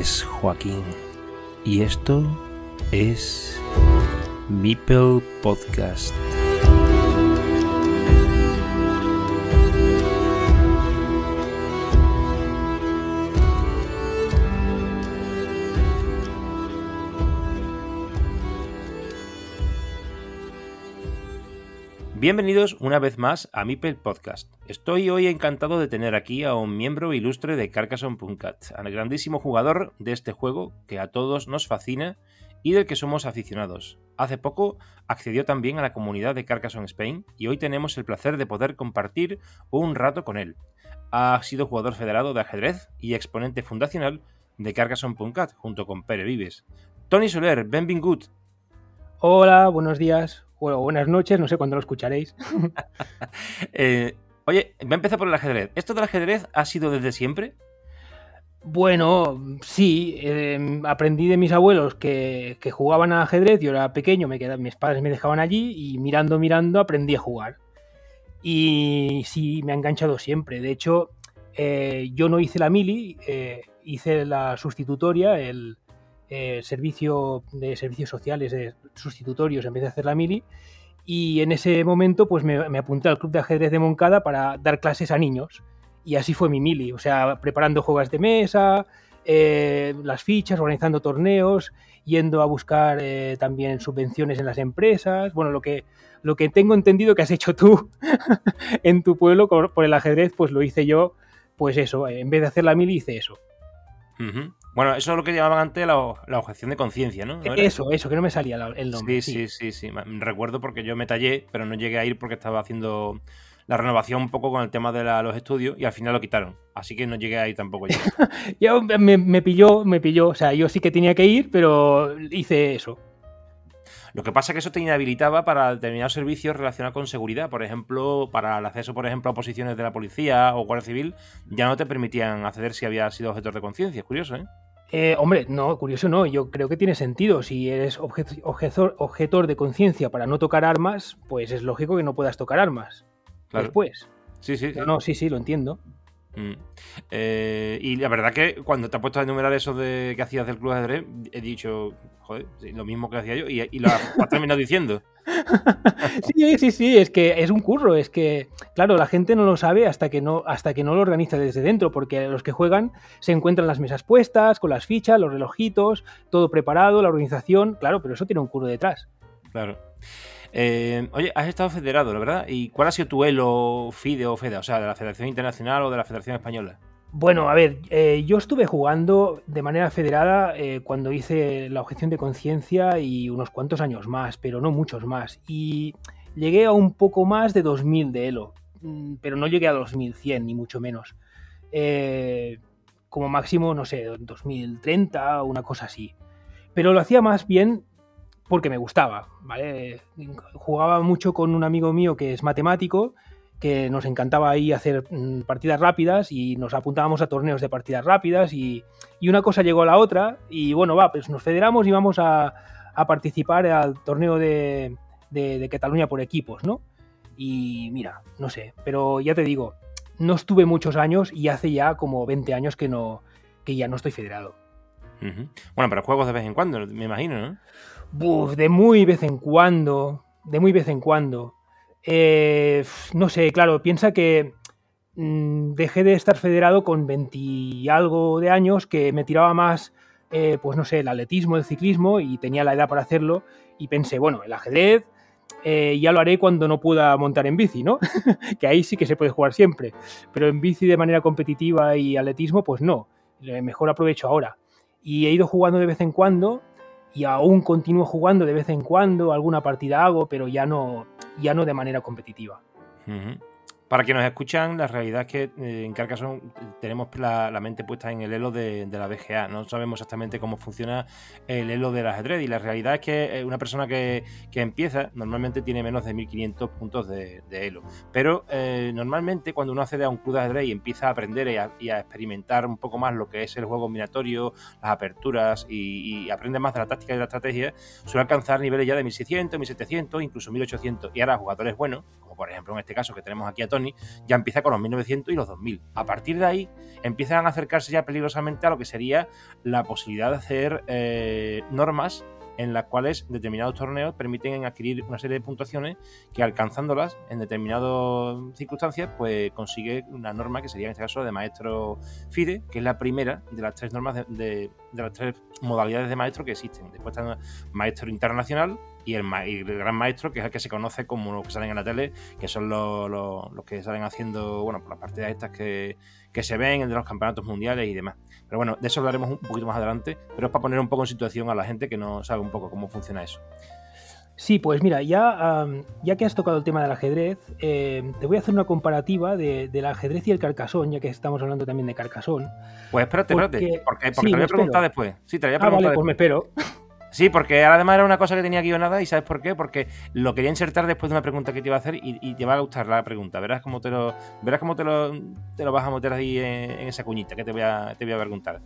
Es Joaquín y esto es Meeple Podcast. Bienvenidos una vez más a Mipel Podcast. Estoy hoy encantado de tener aquí a un miembro ilustre de Carcassonne.cat, al grandísimo jugador de este juego que a todos nos fascina y del que somos aficionados. Hace poco accedió también a la comunidad de Carcassonne Spain y hoy tenemos el placer de poder compartir un rato con él. Ha sido jugador federado de ajedrez y exponente fundacional de Carcassonne.cat junto con Pere Vives. Tony Soler, benvingut. Hola, buenos días. Bueno, buenas noches, no sé cuándo lo escucharéis. eh, oye, voy a empezar por el ajedrez. ¿Esto del ajedrez ha sido desde siempre? Bueno, sí, eh, aprendí de mis abuelos que, que, jugaban al ajedrez, yo era pequeño, me quedaba, mis padres me dejaban allí y mirando, mirando aprendí a jugar. Y sí, me ha enganchado siempre. De hecho, eh, yo no hice la mili, eh, hice la sustitutoria, el, eh, servicio de servicios sociales de sustitutorios en vez de hacer la mili. Y en ese momento, pues me, me, apunté al club de ajedrez de Moncada para dar clases a niños. Y así fue mi mili, o sea, preparando juegos de mesa, eh, las fichas, organizando torneos, yendo a buscar eh, también subvenciones en las empresas. Bueno, lo que, lo que tengo entendido que has hecho tú en tu pueblo por el ajedrez, pues lo hice yo, pues eso, en vez de hacer la mili hice eso. Bueno, eso es lo que llamaban antes la, la objeción de conciencia, ¿no? ¿No eso, eso, que no me salía el nombre. Sí, sí, sí, sí, Recuerdo porque yo me tallé, pero no llegué a ir porque estaba haciendo la renovación un poco con el tema de la, los estudios y al final lo quitaron. Así que no llegué a ir tampoco yo. yo me, me pilló, me pilló. O sea, yo sí que tenía que ir, pero hice eso. Lo que pasa es que eso te inhabilitaba para determinados servicios relacionados con seguridad. Por ejemplo, para el acceso, por ejemplo, a posiciones de la policía o Guardia Civil, ya no te permitían acceder si había sido objetor de conciencia. Es curioso, ¿eh? Eh, hombre, no, curioso no, yo creo que tiene sentido. Si eres objetor, objetor de conciencia para no tocar armas, pues es lógico que no puedas tocar armas. Claro. Después. Sí, sí, Pero no, sí, sí, lo entiendo. Mm. Eh, y la verdad que cuando te has puesto a enumerar eso de que hacías del club de ajedrez, he dicho, joder, lo mismo que hacía yo, y, y lo has, has terminado diciendo. sí, sí, sí, es que es un curro, es que, claro, la gente no lo sabe hasta que no, hasta que no lo organiza desde dentro, porque los que juegan se encuentran las mesas puestas, con las fichas, los relojitos, todo preparado, la organización, claro, pero eso tiene un curro detrás. Claro. Eh, oye, has estado federado, la verdad. ¿Y cuál ha sido tu elo FIDE o FEDA? O sea, de la Federación Internacional o de la Federación Española. Bueno, a ver, eh, yo estuve jugando de manera federada eh, cuando hice la objeción de conciencia y unos cuantos años más, pero no muchos más. Y llegué a un poco más de 2000 de elo, mm, pero no llegué a 2100, ni mucho menos. Eh, como máximo, no sé, 2030 o una cosa así. Pero lo hacía más bien porque me gustaba, ¿vale? Jugaba mucho con un amigo mío que es matemático, que nos encantaba ahí hacer mm, partidas rápidas y nos apuntábamos a torneos de partidas rápidas y, y, una cosa llegó a la otra y bueno, va, pues nos federamos y vamos a, a participar al torneo de, de, Cataluña por equipos, ¿no? Y mira, no sé, pero ya te digo, no estuve muchos años y hace ya como 20 años que, no, que ya no estoy federado. Bueno, pero juegos de vez en cuando, me imagino, ¿no? De muy vez en cuando, de muy vez en cuando. Eh, no sé, claro, piensa que mmm, dejé de estar federado con 20 y algo de años, que me tiraba más, eh, pues no sé, el atletismo, el ciclismo, y tenía la edad para hacerlo, y pensé, bueno, el ajedrez eh, ya lo haré cuando no pueda montar en bici, ¿no? que ahí sí que se puede jugar siempre, pero en bici de manera competitiva y atletismo, pues no, mejor aprovecho ahora. Y he ido jugando de vez en cuando, y aún continúo jugando de vez en cuando, alguna partida hago, pero ya no, ya no de manera competitiva. Para quienes nos escuchan, la realidad es que eh, en Carcassonne tenemos la, mente puesta en el elo de, la BGA. No sabemos exactamente cómo funciona el elo del ajedrez. Y la realidad es que una persona que, empieza normalmente tiene menos de 1500 puntos de, de elo. Pero eh, normalmente cuando uno accede a un club de ajedrez y empieza a aprender y a, experimentar un poco más lo que es el juego combinatorio, las aperturas y, y, aprende más de la táctica y de la estrategia, suele alcanzar niveles ya de 1600, 1700, incluso 1800. Y ahora jugadores buenos, por ejemplo en este caso que tenemos aquí a Tony, ya empieza con los 1900 y los 2000. A partir de ahí empiezan a acercarse ya peligrosamente a lo que sería la posibilidad de hacer eh, normas en las cuales determinados torneos permiten adquirir una serie de puntuaciones que alcanzándolas en determinadas circunstancias, pues consigue una norma que sería en este caso de maestro FIDE, que es la primera de las tres normas de, las tres modalidades de maestro que existen. Después está maestro internacional, y el, gran maestro, que es el que se conoce como los que salen en la tele, que son los, que salen haciendo, bueno, por las partidas estas que, que se ven, de los campeonatos mundiales y demás. Pero bueno, de eso hablaremos un poquito más adelante, pero es para poner un poco en situación a la gente que no sabe un poco cómo funciona eso. Sí, pues mira, ya, ya que has tocado el tema del ajedrez, eh, te voy a hacer una comparativa de, del ajedrez y el carcasón, ya que estamos hablando también de carcasón. Pues espérate, espérate, porque, te voy a preguntar después. Sí, te voy a preguntar ah, vale, pues me espero. Sí, porque además era una cosa que tenía nada y ¿sabes por qué? Porque lo quería insertar después de una pregunta que te iba a hacer y, te va a gustar la pregunta. Verás cómo te lo, verás cómo te lo, te lo vas a meter ahí en, esa cuñita que te voy a, te voy a preguntar.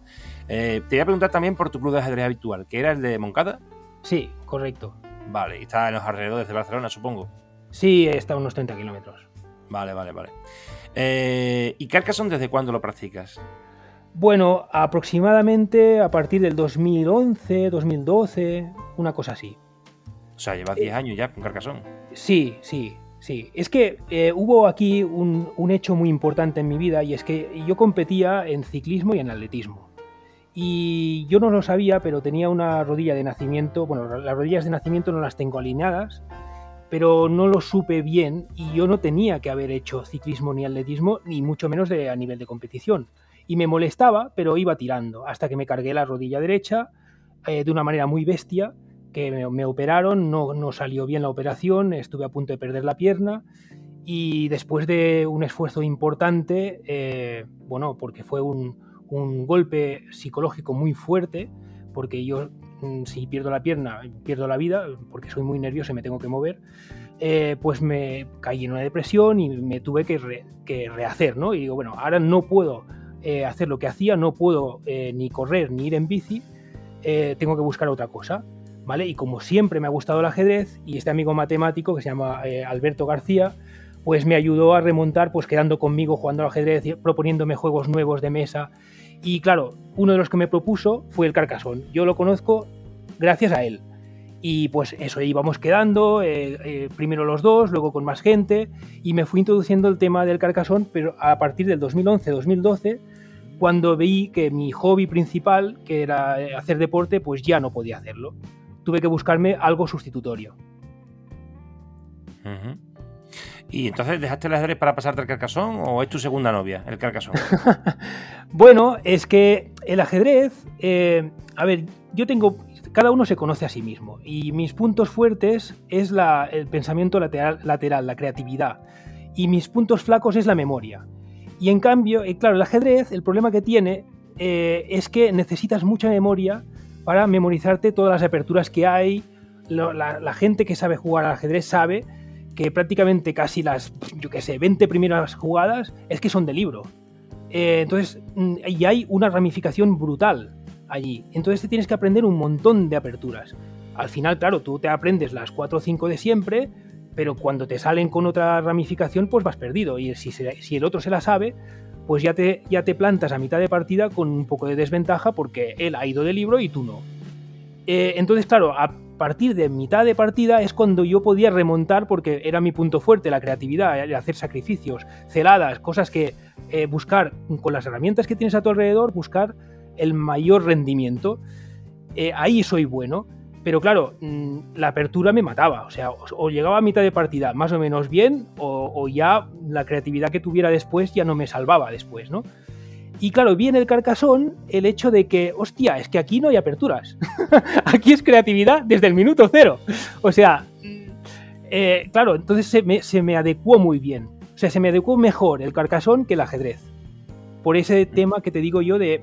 Eh, te voy a preguntar también por tu club de ajedrez habitual, que era el de Moncada. Sí, correcto. Vale, y está en los alrededores de Barcelona, supongo. Sí, está a unos 30 kilómetros. Vale, vale, vale. Eh, ¿Y Carcassonne desde cuándo lo practicas? Bueno, aproximadamente a partir del 2011, 2012, una cosa así. O sea, llevas 10 años ya con Carcassonne. Sí, sí, sí. Es que eh, hubo aquí un, hecho muy importante en mi vida y es que yo competía en ciclismo y en atletismo. Y yo no lo sabía, pero tenía una rodilla de nacimiento, bueno, las rodillas de nacimiento no las tengo alineadas, pero no lo supe bien y yo no tenía que haber hecho ciclismo ni atletismo, ni mucho menos de, a nivel de competición y me molestaba, pero iba tirando, hasta que me cargué la rodilla derecha eh, de una manera muy bestia, que me, operaron, no, no, salió bien la operación, estuve a punto de perder la pierna y después de un esfuerzo importante, eh, bueno, porque fue un, un, golpe psicológico muy fuerte, porque yo mm, si pierdo la pierna, pierdo la vida, porque soy muy nervioso y me tengo que mover, eh, pues me caí en una depresión y me tuve que, rehacer, ¿no? Y digo, bueno, ahora no puedo eh, hacer lo que hacía, no puedo eh, ni correr ni ir en bici, eh, tengo que buscar otra cosa. ¿Vale? Y como siempre me ha gustado el ajedrez y este amigo matemático que se llama Alberto García, pues me ayudó a remontar, pues quedando conmigo jugando al ajedrez, proponiéndome juegos nuevos de mesa. Y claro, uno de los que me propuso fue el Carcassonne. Yo lo conozco gracias a él. Y pues eso, íbamos quedando, primero los dos, luego con más gente, y me fui introduciendo el tema del Carcassonne, pero a partir del 2011-2012, cuando vi que mi hobby principal, que era eh, hacer deporte, pues ya no podía hacerlo. Tuve que buscarme algo sustitutorio. ¿Y entonces dejaste el ajedrez para pasarte al Carcassonne o es tu segunda novia, el Carcassonne? bueno, es que el ajedrez, a ver, yo tengo cada uno se conoce a sí mismo y mis puntos fuertes es el pensamiento lateral, lateral, la creatividad y mis puntos flacos es la memoria. Y en cambio, eh, claro, el ajedrez, el problema que tiene eh, es que necesitas mucha memoria para memorizarte todas las aperturas que hay. La, gente que sabe jugar al ajedrez sabe que prácticamente casi las, yo qué sé, 20 primeras jugadas es que son de libro. Eh, entonces, mm, y hay una ramificación brutal allí. Entonces te tienes que aprender un montón de aperturas. Al final, claro, tú te aprendes las 4 o 5 de siempre, pero cuando te salen con otra ramificación, pues vas perdido. Y si, el otro se la sabe, pues ya te, ya te plantas a mitad de partida con un poco de desventaja porque él ha ido de libro y tú no. Eh, entonces, claro, a partir de mitad de partida es cuando yo podía remontar porque era mi punto fuerte, la creatividad, hacer sacrificios, celadas, cosas que eh, buscar con las herramientas que tienes a tu alrededor, buscar el mayor rendimiento, eh, ahí soy bueno. Pero claro, mm, la apertura me mataba. O sea, o, llegaba a mitad de partida más o menos bien, o, ya la creatividad que tuviera después ya no me salvaba después, ¿no? Y claro, viene el carcasón el hecho de que, hostia, es que aquí no hay aperturas. aquí es creatividad desde el minuto cero. O sea, eh, claro, entonces se me, se me adecuó muy bien. O sea, se me adecuó mejor el carcasón que el ajedrez. Por ese tema que te digo yo de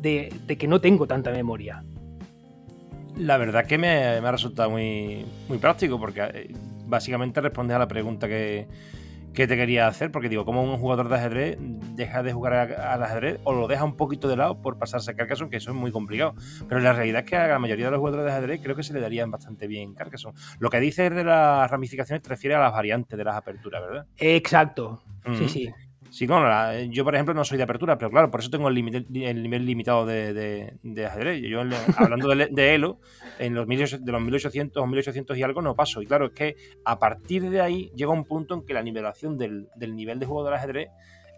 de, que no tengo tanta memoria. La verdad que me, ha resultado muy, muy práctico porque eh, básicamente responde a la pregunta que, que te quería hacer, porque digo, como un jugador de ajedrez deja de jugar al ajedrez o lo deja un poquito de lado por pasarse a Carcassonne, que eso es muy complicado. Pero la realidad es que a la mayoría de los jugadores de ajedrez creo que se le darían bastante bien Carcassonne. Lo que dices de las ramificaciones te refiere a las variantes de las aperturas, ¿verdad? Exacto. Sí, sí. Sí, no, yo por ejemplo no soy de apertura, pero claro, por eso tengo el, nivel limitado de, ajedrez. Yo hablando de, Elo, en los de los 1800 o 1800 y algo no paso. Y claro, es que a partir de ahí llega un punto en que la nivelación del, nivel de juego del ajedrez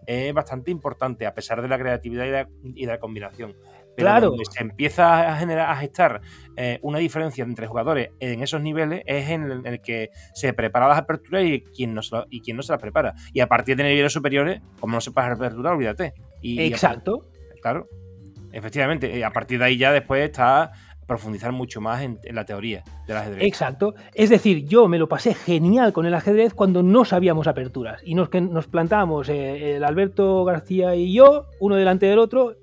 es bastante importante, a pesar de la creatividad y de la combinación claro. donde se empieza a generar, a gestar eh, una diferencia entre jugadores en esos niveles es en el, que se prepara las aperturas y quien, no se y quien no se las prepara. Y a partir de niveles superiores, como no sepas apertura, olvídate. Y, Exacto. claro, efectivamente. A partir de ahí ya después está profundizar mucho más en, la teoría del ajedrez. Exacto. Es decir, yo me lo pasé genial con el ajedrez cuando no sabíamos aperturas y nos, nos plantábamos eh, el Alberto García y yo, uno delante del otro,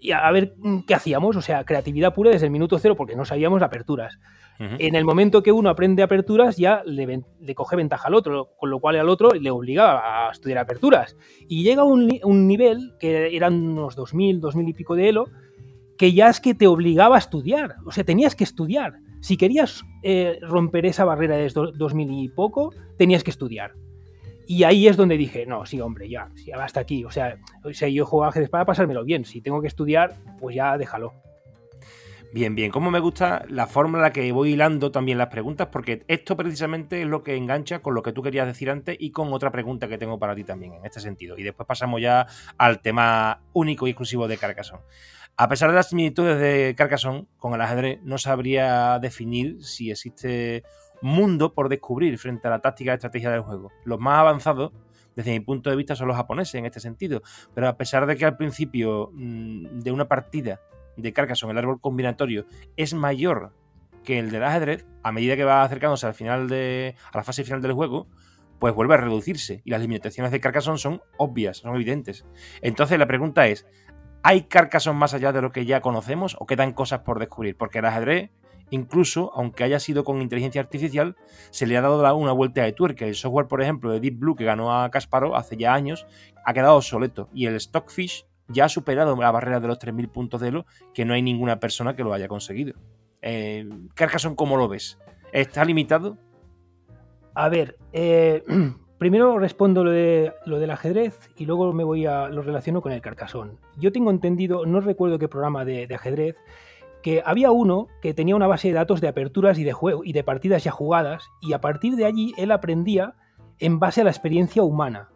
y a ver qué hacíamos, o sea, creatividad pura desde el minuto cero porque no sabíamos aperturas. En el momento que uno aprende aperturas ya le, coge ventaja al otro, con lo cual al otro le obliga a estudiar aperturas. Y llega un, un nivel, que eran unos 2000, 2000 y pico de Elo, que ya es que te obligaba a estudiar, o sea, tenías que estudiar. Si querías eh, romper esa barrera de 2000 y poco, tenías que estudiar. Y ahí es donde dije, no, sí, hombre, ya, sí, hasta aquí. O sea, o sea, yo juego ajedrez para pasármelo bien. Si tengo que estudiar, pues ya déjalo. Bien, bien. Como me gusta la forma en la que voy hilando también las preguntas, porque esto precisamente es lo que engancha con lo que tú querías decir antes y con otra pregunta que tengo para ti también en este sentido. Y después pasamos ya al tema único y exclusivo de Carcassonne. A pesar de las similitudes de Carcassonne con el ajedrez, no sabría definir si existe mundo por descubrir frente a la táctica y estrategia del juego. Los más avanzados, desde mi punto de vista, son los japoneses en este sentido. Pero a pesar de que al principio mm, de una partida de Carcassonne el árbol combinatorio es mayor que el del ajedrez, a medida que va acercándose al final de, a la fase final del juego, pues vuelve a reducirse. Y las limitaciones de Carcassonne son obvias, son evidentes. Entonces la pregunta es, ¿hay Carcassonne más allá de lo que ya conocemos o quedan cosas por descubrir? Porque el ajedrez Incluso, aunque haya sido con inteligencia artificial, se le ha dado una vuelta de tuerca. El software, por ejemplo, de Deep Blue, que ganó a Kasparov hace ya años, ha quedado obsoleto. Y el Stockfish ya ha superado la barrera de los 3.000 puntos de Elo, que no hay ninguna persona que lo haya conseguido. Eh, ¿cómo lo ves? ¿Está limitado? A ver, eh, primero respondo lo, de, lo del ajedrez y luego me voy a lo relaciono con el Carcassonne. Yo tengo entendido, no recuerdo qué programa de ajedrez, que había uno que tenía una base de datos de aperturas y de, juego, y de partidas ya jugadas, y a partir de allí él aprendía en base a la experiencia humana.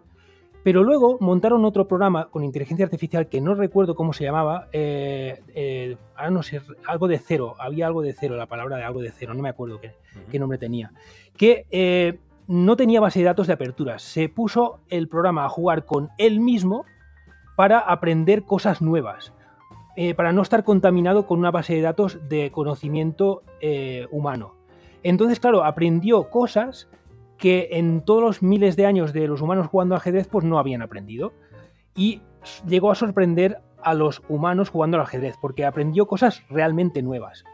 Pero luego montaron otro programa con inteligencia artificial que no recuerdo cómo se llamaba, eh, eh, ahora no sé, algo de cero, había algo de cero, la palabra de algo de cero, no me acuerdo qué, nombre tenía, que eh, no tenía base de datos de aperturas, se puso el programa a jugar con él mismo para aprender cosas nuevas. Eh, para no estar contaminado con una base de datos de conocimiento eh, humano. Entonces, claro, aprendió cosas que en todos los miles de años de los humanos jugando ajedrez, pues no habían aprendido. Y llegó a sorprender a los humanos jugando al ajedrez, porque aprendió cosas realmente nuevas.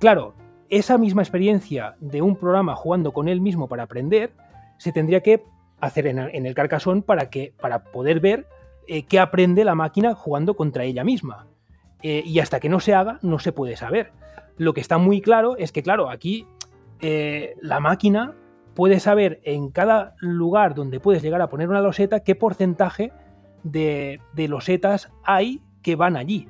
Claro, esa misma experiencia de un programa jugando con él mismo para aprender, se tendría que hacer en, el carcasón para, que, para poder ver eh, qué aprende la máquina jugando contra ella misma. Eh, y hasta que no se haga, no se puede saber. Lo que está muy claro es que, claro, aquí eh, la máquina puede saber en cada lugar donde puedes llegar a poner una loseta qué porcentaje de, de losetas hay que van allí.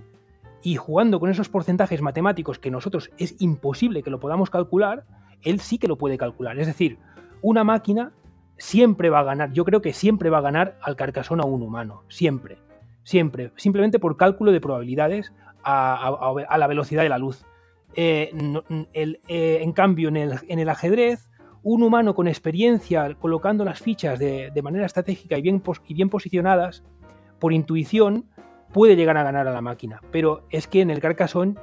Y jugando con esos porcentajes matemáticos que nosotros es imposible que lo podamos calcular, él sí que lo puede calcular. Es decir, una máquina siempre va a ganar, yo creo que siempre va a ganar al carcasón a un humano, siempre siempre, simplemente por cálculo de probabilidades a, la velocidad de la luz. Eh, eh, en cambio, en el, ajedrez, un humano con experiencia colocando las fichas de, manera estratégica y bien, y bien, posicionadas, por intuición, puede llegar a ganar a la máquina. Pero es que en el Carcassonne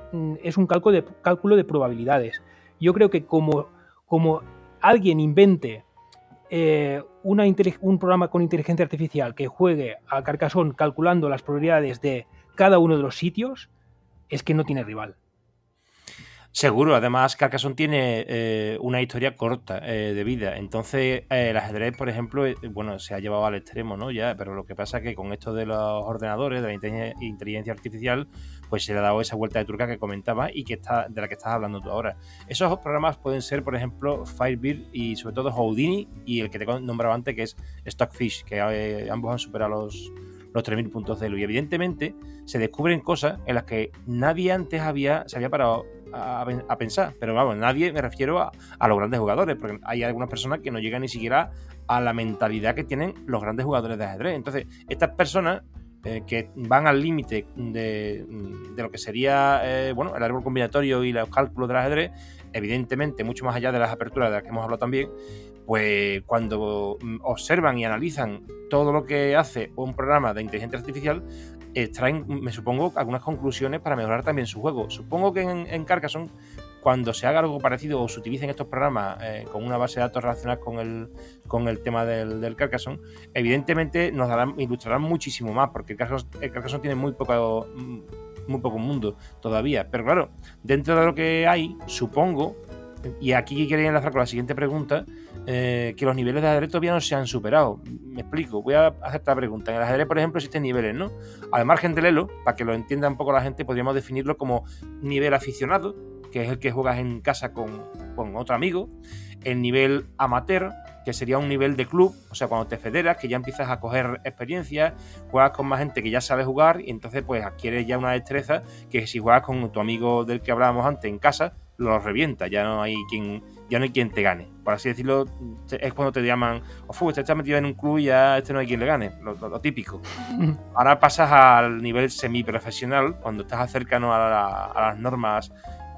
es un cálculo de, cálculo de probabilidades. Yo creo que como, como alguien invente eh, un programa con inteligencia artificial que juegue a Carcassonne calculando las probabilidades de cada uno de los sitios, es que no tiene rival. Seguro, además Carcassonne tiene eh, una historia corta eh, de vida. Entonces, el ajedrez, por ejemplo, bueno, se ha llevado al extremo, ¿no? Ya, pero lo que pasa es que con esto de los ordenadores, de la inteligencia artificial, pues se le ha dado esa vuelta de turca que comentaba y que está, de la que estás hablando tú ahora. Esos programas pueden ser, por ejemplo, Firebird y sobre todo Houdini y el que te nombraba antes, que es Stockfish, que ambos han superado los, los 3.000 puntos de elo. Y evidentemente se descubren cosas en las que nadie antes había, se había parado a, pensar. Pero vamos, nadie me refiero a, los grandes jugadores, porque hay algunas personas que no llegan ni siquiera a la mentalidad que tienen los grandes jugadores de ajedrez. Entonces, estas personas eh, que van al límite de, lo que sería eh, bueno, el árbol combinatorio y los cálculos del ajedrez, evidentemente, mucho más allá de las aperturas de las que hemos hablado también, pues cuando mm, observan y analizan todo lo que hace un programa de inteligencia artificial, extraen, me supongo, algunas conclusiones para mejorar también su juego. Supongo que en, Carcassonne, cuando se haga algo parecido o se utilicen estos programas eh, con una base de datos relacionadas con el, con el tema del, del Carcassonne, evidentemente nos darán, ilustrarán muchísimo más, porque el Carcassonne, tiene muy poco, mm, muy poco mundo todavía. Pero claro, dentro de lo que hay, supongo, y aquí quería enlazar con la siguiente pregunta, eh, que los niveles de ajedrez todavía no se han superado. Me explico, voy a hacer esta pregunta. En el ajedrez, por ejemplo, existen niveles, ¿no? Al margen del elo, para que lo entienda un poco la gente, podríamos definirlo como nivel aficionado, que es el que juegas en casa con, con otro amigo, el nivel amateur, que sería un nivel de club, o sea, cuando te federas, que ya empiezas a coger experiencia, juegas con más gente que ya sabe jugar y entonces pues adquieres ya una destreza que si juegas con tu amigo del que hablábamos antes en casa, lo revienta, ya no hay quien ya no hay quien te gane. Por así decirlo, es cuando te llaman, oh, usted está metido en un club y ya este no hay quien le gane, lo, típico. Ahora pasas al nivel semiprofesional, cuando estás cercano a, las normas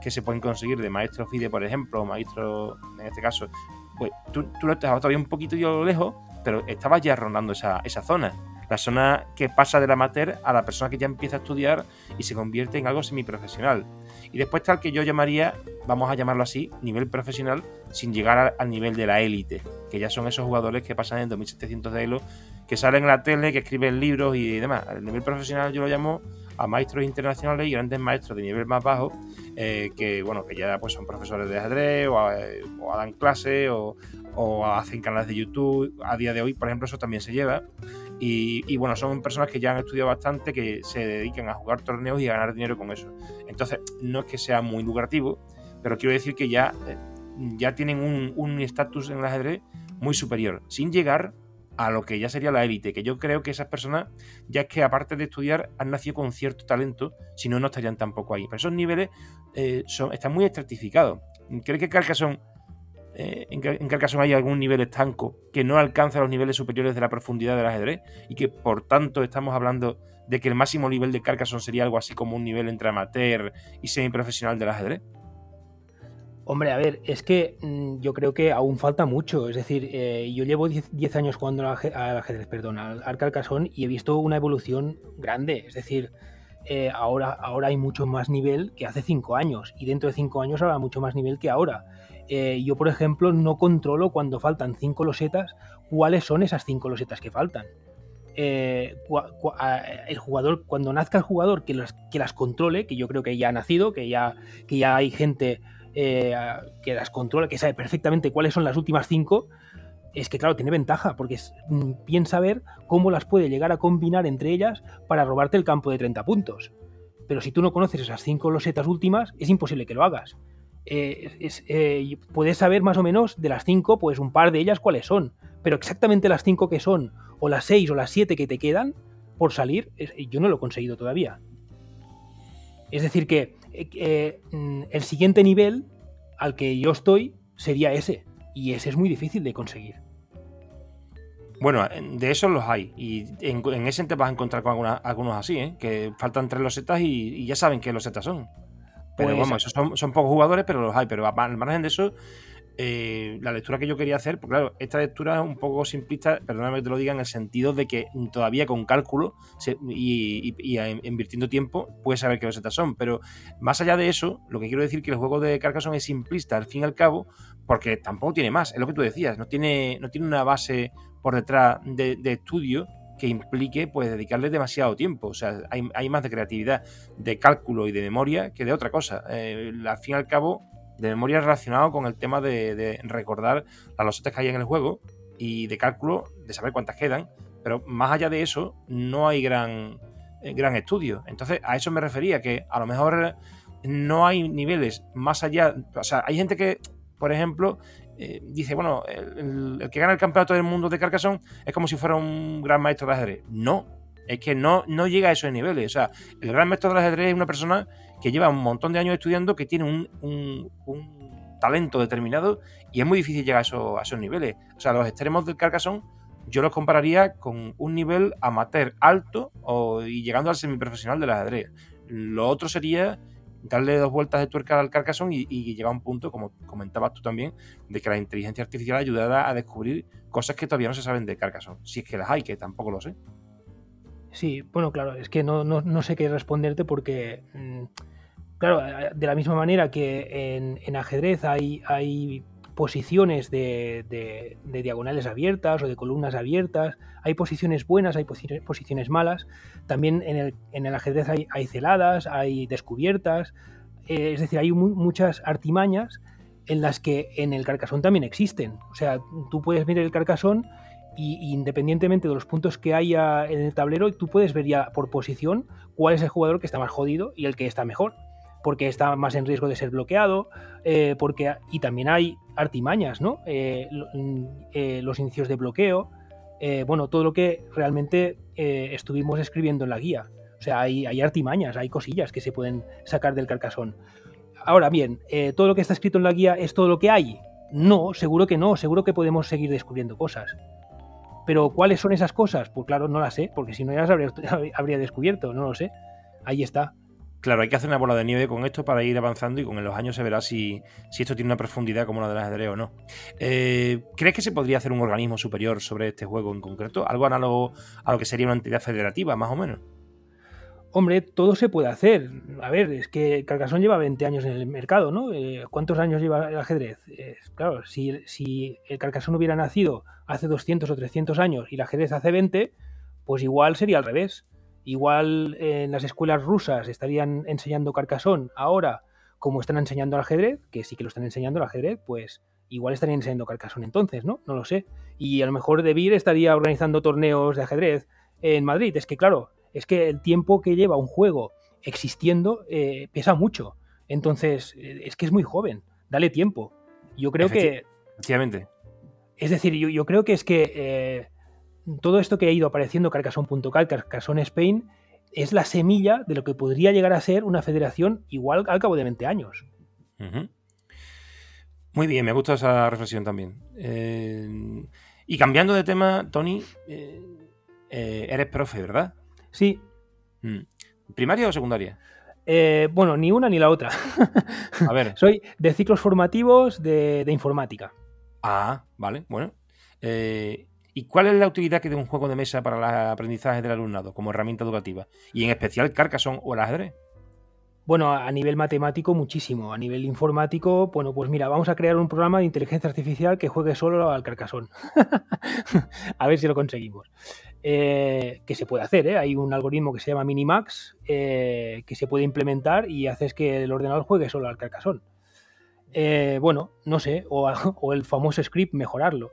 que se pueden conseguir de maestro FIDE, por ejemplo, o maestro, en este caso, pues tú, tú lo estás todavía un poquito lejos, pero estabas ya rondando esa, esa zona. La zona que pasa del amateur a la persona que ya empieza a estudiar y se convierte en algo semiprofesional. Y después el que yo llamaría, vamos a llamarlo así, nivel profesional, sin llegar al nivel de la élite, que ya son esos jugadores que pasan en 2700 de Elo, que salen en la tele, que escriben libros y demás. El nivel profesional yo lo llamo a maestros internacionales y grandes maestros de nivel más bajo, eh, que bueno, que ya pues son profesores de ajedrez o, eh, dan clases o, hacen canales de YouTube. A día de hoy, por ejemplo, eso también se lleva. Y, bueno, son personas que ya han estudiado bastante, que se dedican a jugar torneos y a ganar dinero con eso. Entonces, no es que sea muy lucrativo, pero quiero decir que ya, eh, ya tienen un estatus en el ajedrez muy superior, sin llegar a lo que ya sería la élite, que yo creo que esas personas, ya es que aparte de estudiar, han nacido con cierto talento, si no, no estarían tampoco ahí. Pero esos niveles eh, están muy estratificados. ¿Cree que Carcassonne eh, en, en hay algún nivel estanco que no alcanza los niveles superiores de la profundidad del ajedrez y que por tanto estamos hablando de que el máximo nivel de Carcassonne sería algo así como un nivel entre amateur y semiprofesional del ajedrez? Hombre, a ver, es que mm, yo creo que aún falta mucho. Es decir, eh, yo llevo 10 años jugando al ajedrez, perdón, al, y he visto una evolución grande. Es decir, eh, ahora, ahora hay mucho más nivel que hace 5 años y dentro de 5 años habrá mucho más nivel que ahora. Eh, yo, por ejemplo, no controlo cuando faltan cinco losetas cuáles son esas cinco losetas que faltan. El jugador, cuando nazca el jugador que las, que las controle, que yo creo que ya ha nacido, que ya, que ya hay gente eh, que las controla, que sabe perfectamente cuáles son las últimas cinco, es que claro, tiene ventaja, porque es mm, bien saber cómo las puede llegar a combinar entre ellas para robarte el campo de 30 puntos. Pero si tú no conoces esas cinco losetas últimas, es imposible que lo hagas. Eh, eh, puedes saber más o menos de las cinco, pues un par de ellas cuáles son. Pero exactamente las cinco que son, o las seis o las siete que te quedan por salir, yo no lo he conseguido todavía. Es decir, que eh, mm, el siguiente nivel al que yo estoy sería ese. Y ese es muy difícil de conseguir. Bueno, de esos los hay. Y en, ese te vas a encontrar con algunos así, que faltan tres losetas y, y ya saben qué losetas son. Pero pues vamos, son, son, pocos jugadores, pero los hay. Pero al margen de eso, eh, la lectura que yo quería hacer, pues claro, esta lectura es un poco simplista, perdóname que te lo diga, en el sentido de que todavía con cálculo y, invirtiendo tiempo puedes saber qué losetas son. Pero más allá de eso, lo que quiero decir es que el juego de Carcassonne es simplista al fin y al cabo, porque tampoco tiene más, es lo que tú decías, no tiene, no tiene una base por detrás de, de estudio que implique pues dedicarle demasiado tiempo. O sea, hay, más de creatividad, de cálculo y de memoria que de otra cosa. Eh, al fin y al cabo, de memoria relacionado con el tema de, recordar las losetas que hay en el juego y de cálculo de saber cuántas quedan. Pero más allá de eso, no hay gran, eh, gran estudio. Entonces, a eso me refería, que a lo mejor no hay niveles más allá. O sea, hay gente que, por ejemplo, eh, dice, bueno, el, que gana el campeonato del mundo de Carcassonne es como si fuera un gran maestro de ajedrez. No, es que no, no llega a esos niveles. O sea, el gran maestro del ajedrez es una persona que lleva un montón de años estudiando, que tiene un, talento determinado y es muy difícil llegar a, esos niveles. O sea, los extremos del Carcassonne yo los compararía con un nivel amateur alto o, y llegando al semiprofesional del ajedrez. Lo otro sería darle dos vueltas de tuerca al Carcassonne y, llegar a un punto, como comentabas tú también, de que la inteligencia artificial ayudara a descubrir cosas que todavía no se saben de Carcassonne. Si es que las hay, que tampoco lo sé. Sí, bueno, claro, es que no, no, sé qué responderte porque, mm, claro, de la misma manera que en, en ajedrez hay, hay posiciones de, diagonales abiertas o de columnas abiertas, hay posiciones buenas, hay posiciones malas, también en el, en el ajedrez hay, celadas, hay descubiertas, eh, es decir, hay muchas artimañas en las que en el carcasón también existen. O sea, tú puedes ver el carcasón y independientemente de los puntos que haya en el tablero, tú puedes ver ya por posición cuál es el jugador que está más jodido y el que está mejor porque está más en riesgo de ser bloqueado, eh, porque, y también hay artimañas, ¿no? Eh, mm, eh, los inicios de bloqueo, bueno, todo lo que realmente estuvimos escribiendo en la guía. O sea, hay, hay, artimañas, hay cosillas que se pueden sacar del carcasón. Ahora bien, ¿todo lo que está escrito en la guía es todo lo que hay? No, seguro que no, seguro que podemos seguir descubriendo cosas. Pero ¿cuáles son esas cosas? Pues claro, no las sé, porque si no ya las habría, habría descubierto, no lo sé. Ahí está. Claro, hay que hacer una bola de nieve con esto para ir avanzando y con los años se verá si, esto tiene una profundidad como la del ajedrez o no. Eh, ¿Crees que se podría hacer un organismo superior sobre este juego en concreto? Algo análogo a lo que sería una entidad federativa, más o menos. Hombre, todo se puede hacer. A ver, es que Carcassonne lleva 20 años en el mercado, ¿no? Eh, ¿Cuántos años lleva el ajedrez? claro, si, si el Carcassonne hubiera nacido hace 200 o 300 años y el ajedrez hace 20, pues igual sería al revés. Igual en las escuelas rusas estarían enseñando Carcassonne ahora como están enseñando al ajedrez, que sí que lo están enseñando al ajedrez, pues igual estarían enseñando Carcassonne entonces, ¿no? No lo sé. Y a lo mejor De estaría organizando torneos de ajedrez en Madrid. Es que claro, es que el tiempo que lleva un juego existiendo eh, pesa mucho. Entonces, es que es muy joven. Dale tiempo. Yo creo que... Efectivamente. Es decir, yo, creo que es que eh, todo esto que ha ido apareciendo Carcassonne.cal, Carcassonne Spain, es la semilla de lo que podría llegar a ser una federación igual al cabo de 20 años. Muy bien, me gusta esa reflexión también. Eh, y cambiando de tema, Tony, eh, eh, eres profe, ¿verdad? Sí. Mm. ¿Primaria o secundaria? bueno, ni una ni la otra. a ver. Soy de ciclos formativos de, de informática. Ah, vale, bueno. ¿Y cuál es la utilidad que de un juego de mesa para el aprendizaje del alumnado como herramienta educativa? Y en especial Carcassonne o el ajedrez. Bueno, a nivel matemático muchísimo. A nivel informático, bueno, pues mira, vamos a crear un programa de inteligencia artificial que juegue solo al Carcassonne. a ver si lo conseguimos. Eh, que se puede hacer, ¿eh? Hay un algoritmo que se llama Minimax eh, que se puede implementar y haces que el ordenador juegue solo al Carcassonne. Eh, bueno, no sé, o, o el famoso script mejorarlo.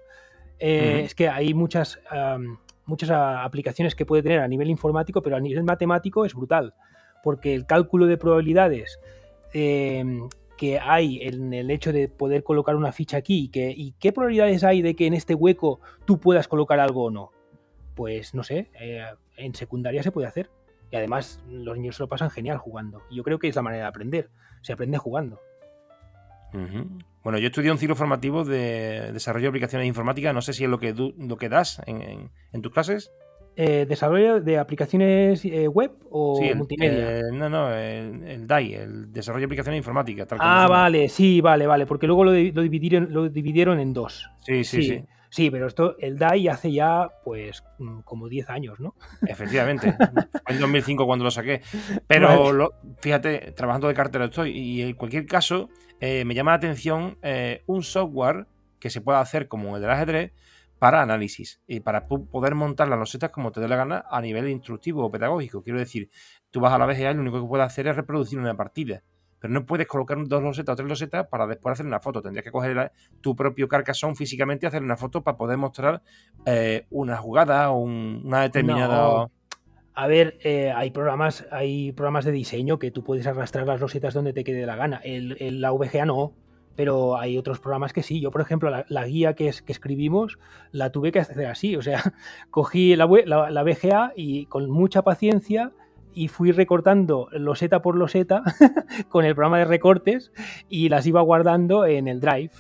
Es que hay muchas, muchas aplicaciones que puede tener a nivel informático, pero a nivel matemático es brutal, porque el cálculo de probabilidades em, que hay en el hecho de poder colocar una ficha aquí que, y qué probabilidades hay de que en este hueco tú puedas colocar algo o no. Pues no sé, eh, en secundaria se puede hacer. Y además los niños se lo pasan genial jugando. Y yo creo que es la manera de aprender. Se aprende jugando. Bueno, yo estudié un ciclo formativo de desarrollo de aplicaciones informáticas. No sé si es lo que, lo que das en, tus clases. Eh, ¿Desarrollo de aplicaciones eh, web o multimedia? Eh, no, no, el, DAI, el desarrollo de aplicaciones informáticas. ah, vale, sí, vale, vale, porque luego lo, dividieron, lo dividieron en dos. Sí, sí, sí. sí. pero esto, el DAI hace ya, pues, mm, como 10 años, ¿no? Efectivamente. en 2005 cuando lo saqué. Pero, fíjate, trabajando de cartera estoy. Y en cualquier caso, eh, me llama la atención eh, un software que se pueda hacer como el del ajedrez para análisis y para poder montar las losetas como te dé la gana a nivel instructivo o pedagógico. Quiero decir, tú vas a la VGA y lo único que puedes hacer es reproducir una partida. Pero no puedes colocar dos losetas o tres losetas para después hacer una foto. Tendrías que coger tu propio carcasón físicamente y hacer una foto para poder mostrar eh, una jugada o una determinada. A ver, eh, hay programas, hay programas de diseño que tú puedes arrastrar las losetas donde te quede la gana. El, la VGA no, pero hay otros programas que sí. Yo, por ejemplo, la, guía que, es, que, escribimos la tuve que hacer así. O sea, cogí la, la, VGA y con mucha paciencia y fui recortando loseta por loseta con el programa de recortes y las iba guardando en el Drive.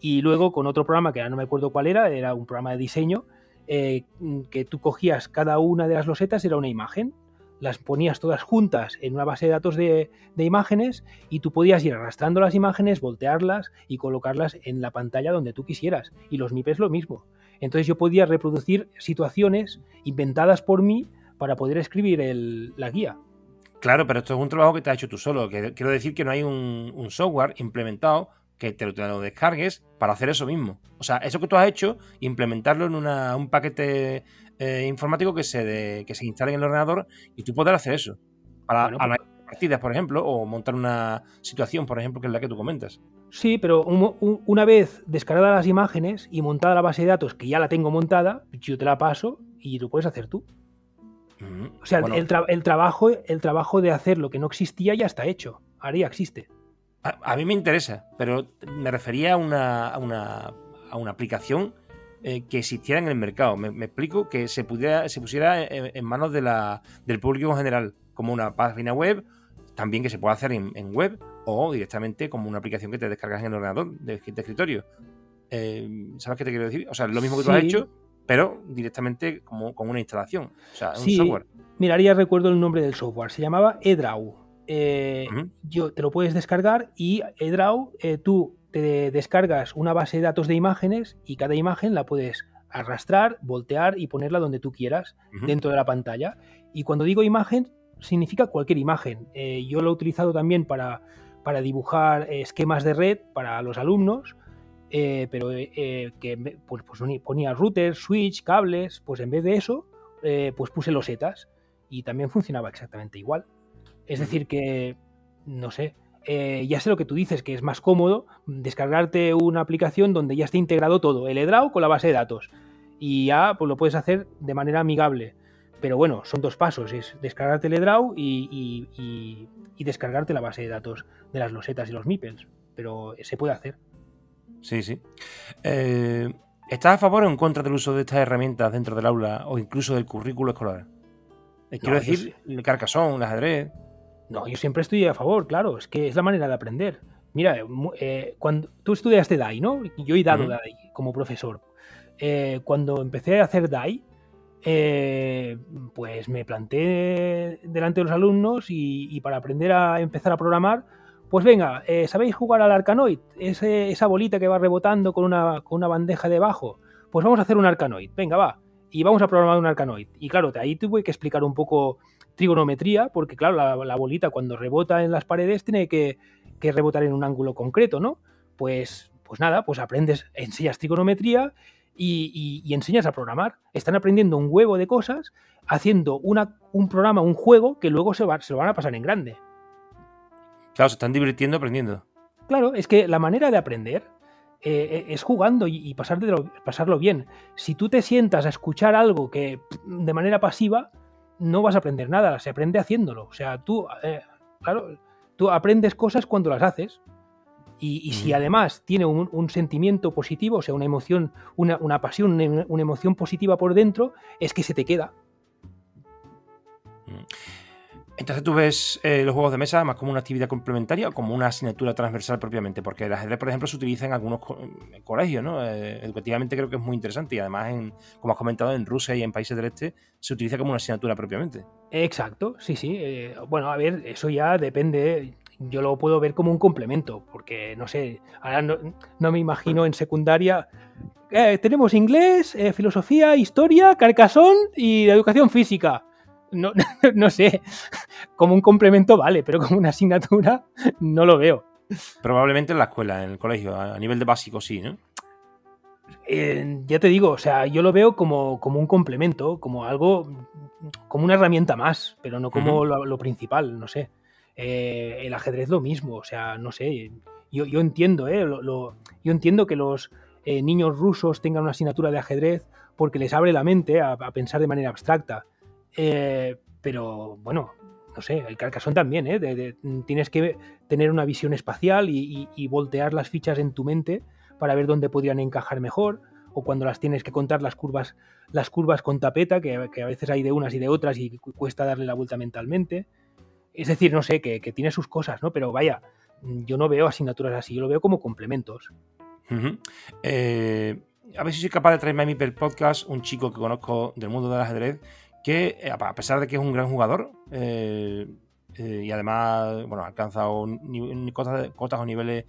Y luego con otro programa que ahora no me acuerdo cuál era, era un programa de diseño, eh, que tú cogías cada una de las losetas, era una imagen, las ponías todas juntas en una base de datos de, imágenes y tú podías ir arrastrando las imágenes, voltearlas y colocarlas en la pantalla donde tú quisieras. Y los MIPES lo mismo. Entonces yo podía reproducir situaciones inventadas por mí para poder escribir la guía. Claro, pero esto es un trabajo que te has hecho tú solo. quiero decir que no hay un software implementado que te lo, descargues para hacer eso mismo. O sea, eso que tú has hecho, implementarlo en un paquete eh, informático que se, que se instale en el ordenador y tú poder hacer eso. Para pues partidas, por ejemplo, o montar una situación, por ejemplo, que es la que tú comentas. Sí, pero una vez descargadas las imágenes y montada la base de datos, que ya la tengo montada, yo te la paso y lo puedes hacer tú. Mm, o sea, el, el, trabajo, el trabajo de hacer lo que no existía ya está hecho. Ahora ya existe. A, mí me interesa, pero me refería a una, a una, a una aplicación eh, que existiera en el mercado. Me, explico que se, pudiera, se pusiera en, manos de la, del público en general, como una página web, también que se pueda hacer en, web o directamente como una aplicación que te descargas en el ordenador de, escritorio. Eh, ¿Sabes qué te quiero decir? O sea, lo mismo que tú has hecho, pero directamente como, como una instalación, o sea, un software. Miraría, recuerdo el nombre del software, se llamaba eDraw eh, yo, te lo puedes descargar y EDRAW, eh, tú te descargas una base de datos de imágenes y cada imagen la puedes arrastrar, voltear y ponerla donde tú quieras dentro de la pantalla. Y cuando digo imagen, significa cualquier imagen. Eh, yo lo he utilizado también para, para dibujar esquemas de red para los alumnos, pero que pues, pues, ponía router, switch, cables, pues en vez de eso, pues puse losetas y también funcionaba exactamente igual. Es decir, que, no sé, eh, ya sé lo que tú dices, que es más cómodo descargarte una aplicación donde ya esté integrado todo, el EDRAW con la base de datos. Y ya pues, lo puedes hacer de manera amigable. Pero bueno, son dos pasos, es descargarte el EDRAW y, y, descargarte la base de datos de las losetas y los MIPELs. Pero se puede hacer. Sí, sí. Eh, ¿Estás a favor o en contra del uso de estas herramientas dentro del aula o incluso del currículo escolar? Eh, quiero decir, el carcasón, el ajedrez. No, yo siempre estoy a favor, claro, es que es la manera de aprender. Mira, eh, cuando tú estudiaste DAI, ¿no? Yo he dado DAI como profesor. Eh, cuando empecé a hacer DAI, eh, pues me planté delante de los alumnos y, para aprender a empezar a programar, pues venga, ¿sabéis jugar al Arcanoid? esa bolita que va rebotando con una, con una bandeja debajo. Pues vamos a hacer un Arcanoid, venga, va. Y vamos a programar un Arcanoid. Y claro, ahí tuve que explicar un poco trigonometría, porque claro, la, bolita cuando rebota en las paredes tiene que, rebotar en un ángulo concreto, ¿no? Pues, pues nada, pues aprendes, enseñas trigonometría y, enseñas a programar. Están aprendiendo un huevo de cosas, haciendo una, un programa, un juego que luego se, va, se lo van a pasar en grande. Claro, se están divirtiendo aprendiendo. Claro, es que la manera de aprender eh, es jugando y, pasarlo bien. Si tú te sientas a escuchar algo que de manera pasiva, no vas a aprender nada, se aprende haciéndolo. O sea, tú, eh, claro, tú aprendes cosas cuando las haces. Y, si además tiene un, sentimiento positivo, o sea, una emoción, una, pasión, una, emoción positiva por dentro, es que se te queda. Entonces tú ves eh, los juegos de mesa más como una actividad complementaria o como una asignatura transversal propiamente, porque el ajedrez, por ejemplo, se utiliza en algunos colegios, ¿no? Eh, educativamente creo que es muy interesante y además, en, como has comentado, en Rusia y en países del este se utiliza como una asignatura propiamente. Exacto, sí, sí. Eh, bueno, a ver, eso ya depende. Yo lo puedo ver como un complemento, porque no sé, ahora no, me imagino en secundaria. tenemos inglés, filosofía, historia, carcasón y educación física no, no sé, como un complemento vale, pero como una asignatura no lo veo. Probablemente en la escuela, en el colegio, a nivel de básico sí, ¿no? ya te digo, o sea, yo lo veo como, como un complemento, como algo, como una herramienta más, pero no como lo, principal, no sé. Eh, el ajedrez lo mismo, o sea, no sé. Yo, yo entiendo, ¿eh? Lo, yo entiendo que los eh, niños rusos tengan una asignatura de ajedrez porque les abre la mente a, pensar de manera abstracta. Eh, pero bueno, no sé, el Carcassonne también, ¿eh? tienes que tener una visión espacial y, voltear las fichas en tu mente para ver dónde podrían encajar mejor, o cuando las tienes que contar las curvas, las curvas con tapeta, que, a veces hay de unas y de otras y cuesta darle la vuelta mentalmente. Es decir, no sé, que, tiene sus cosas, ¿no? Pero vaya, yo no veo asignaturas así, yo lo veo como complementos. Eh, a ver si soy capaz de traerme a mi podcast un chico que conozco del mundo del ajedrez que, eh, a pesar de que es un gran jugador eh, y además bueno, ha alcanzado cotas, o niveles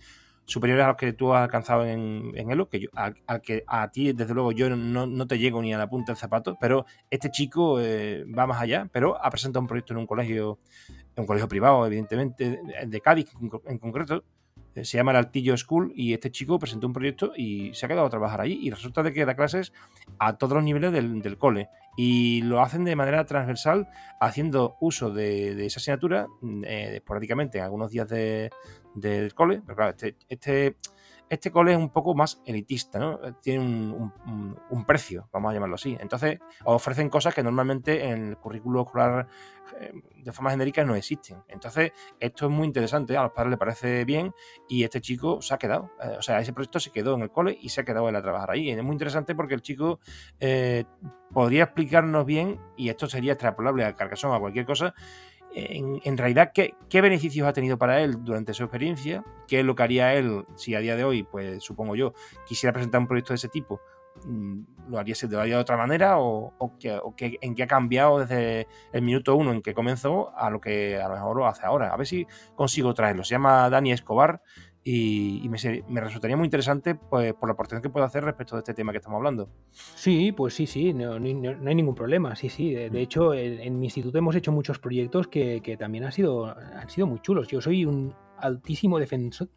superiores a los que tú has alcanzado en, en Elo, que yo, al, que a ti, desde luego, yo no, te llego ni a la punta del zapato, pero este chico va más allá, pero ha presentado un proyecto en un colegio, en un colegio privado, evidentemente, de Cádiz en concreto, eh, se llama el Altillo School y este chico presentó un proyecto y se ha quedado a trabajar allí y resulta de que da clases a todos los niveles del, cole y lo hacen de manera transversal haciendo uso de, esa asignatura mm, eh, esporádicamente en algunos días del cole, pero claro, este, este este cole es un poco más elitista, ¿no? Tiene un, precio, vamos a llamarlo así. Entonces, ofrecen cosas que normalmente en el currículo escolar eh, de forma genérica no existen. Entonces, esto es muy interesante, a los padres les parece bien y este chico se ha quedado. Eh, o sea, ese proyecto se quedó en el cole y se ha quedado él a trabajar ahí. Es muy interesante porque el chico eh, podría explicarnos bien, y esto sería extrapolable a Carcassonne, a cualquier cosa, en, realidad ¿qué, beneficios ha tenido para él durante su experiencia, qué es lo que haría él si a día de hoy, pues supongo yo, quisiera presentar un proyecto de ese tipo, mm, lo haría, lo haría de otra manera o, en qué ha cambiado desde el minuto uno en que comenzó a lo que a lo mejor lo hace ahora. A ver si consigo traerlo. Se llama Dani Escobar y, me, resultaría muy interesante pues, por la aportación que puede hacer respecto de este tema que estamos hablando. Sí, pues sí, sí, no, hay ningún problema, sí, sí. De, mm. hecho, en, mi instituto hemos hecho muchos proyectos que, también han sido, han sido muy chulos. Yo soy un altísimo defensor...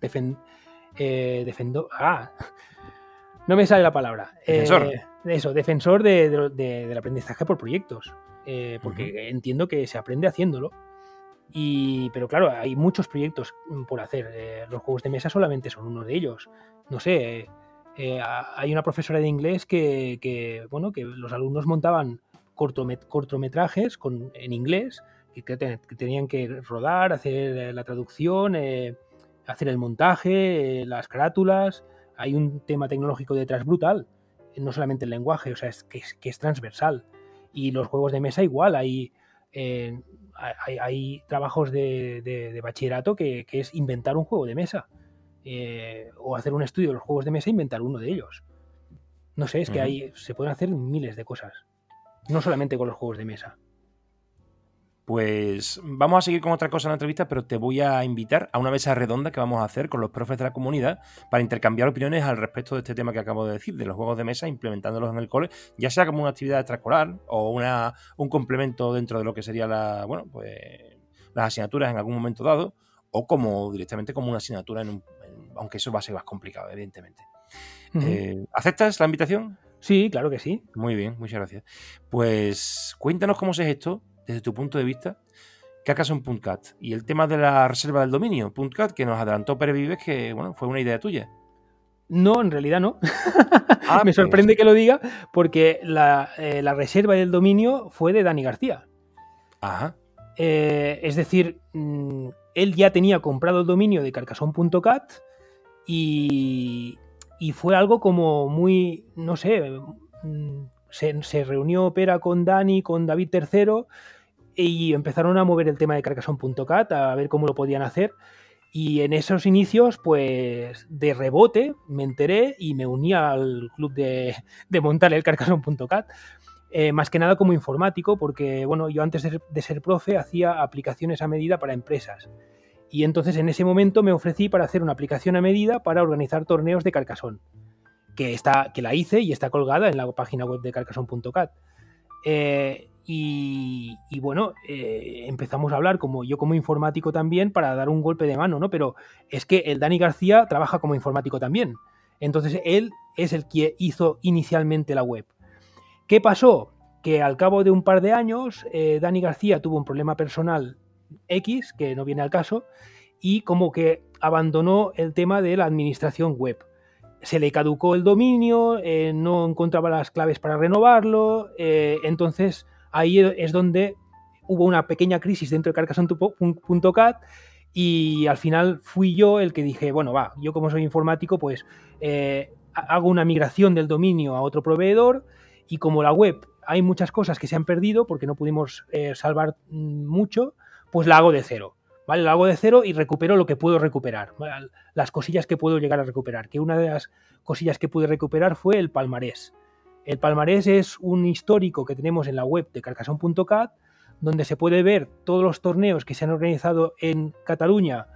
Eh, defendo, ah, no me sale la palabra. Defensor. Eh, eso, defensor del aprendizaje por proyectos. Eh, porque entiendo que se aprende haciéndolo pero claro, hay muchos proyectos mm, por hacer. Eh, los juegos de mesa solamente son uno de ellos. No sé, eh, hay una profesora de inglés que, bueno, que los alumnos montaban cortometrajes con, en inglés que, tenían que rodar, hacer eh, la traducción, hacer el montaje, las carátulas. Hay un tema tecnológico detrás brutal, no solamente el lenguaje, o sea, es que, es, transversal. Y los juegos de mesa igual, hay hay, trabajos de, bachillerato que, es inventar un juego de mesa. Eh, o hacer un estudio de los juegos de mesa e inventar uno de ellos. No sé, es que hay, se pueden hacer miles de cosas. No solamente con los juegos de mesa. Pues vamos a seguir con otra cosa en la entrevista, pero te voy a invitar a una mesa redonda que vamos a hacer con los profes de la comunidad para intercambiar opiniones al respecto de este tema que acabo de decir, de los juegos de mesa, implementándolos en el cole, ya sea como una actividad extraescolar o una, un complemento dentro de lo que sería la, bueno, pues, las asignaturas en algún momento dado, o como directamente como una asignatura, en un, aunque eso va a ser más complicado, evidentemente. Eh, ¿Aceptas la invitación? Sí, claro que sí. Muy bien, muchas gracias. Pues cuéntanos cómo es esto desde tu punto de vista, ¿qué acaso en .cat? Y el tema de la reserva del dominio, .cat, que nos adelantó Pérez Vives, que bueno, fue una idea tuya. No, en realidad no. Ah, Me pues. sorprende que lo diga, porque la, eh, reserva del dominio fue de Dani García. Ajá. Eh, es decir, mm, él ya tenía comprado el dominio de carcasón.cat y, y fue algo como muy, no sé, se, reunió Pera con Dani, con David III y empezaron a mover el tema de Carcassonne.cat a ver cómo lo podían hacer. Y en esos inicios, pues de rebote me enteré y me uní al club de, montar el Carcassonne.cat. Eh, más que nada como informático, porque bueno, yo antes de, de, ser profe hacía aplicaciones a medida para empresas. Y entonces en ese momento me ofrecí para hacer una aplicación a medida para organizar torneos de Carcassonne que, está, que la hice y está colgada en la página web de carcassonne.cat. Eh, y, bueno, eh, empezamos a hablar como yo como informático también para dar un golpe de mano, ¿no? Pero es que el Dani García trabaja como informático también. Entonces él es el que hizo inicialmente la web. ¿Qué pasó? Que al cabo de un par de años, eh, Dani García tuvo un problema personal X, que no viene al caso, y como que abandonó el tema de la administración web. Se le caducó el dominio, eh, no encontraba las claves para renovarlo, eh, entonces ahí es donde hubo una pequeña crisis dentro de Carcassonne.cat y al final fui yo el que dije, bueno, va, yo como soy informático, pues eh, hago una migración del dominio a otro proveedor y como la web hay muchas cosas que se han perdido porque no pudimos salvar mm, mucho, pues la hago de cero. ¿Vale? La hago de cero y recupero lo que puedo recuperar, las cosillas que puedo llegar a recuperar. Que una de las cosillas que pude recuperar fue el palmarés. El palmarés es un histórico que tenemos en la web de carcassonne.cat donde se puede ver todos los torneos que se han organizado en Cataluña,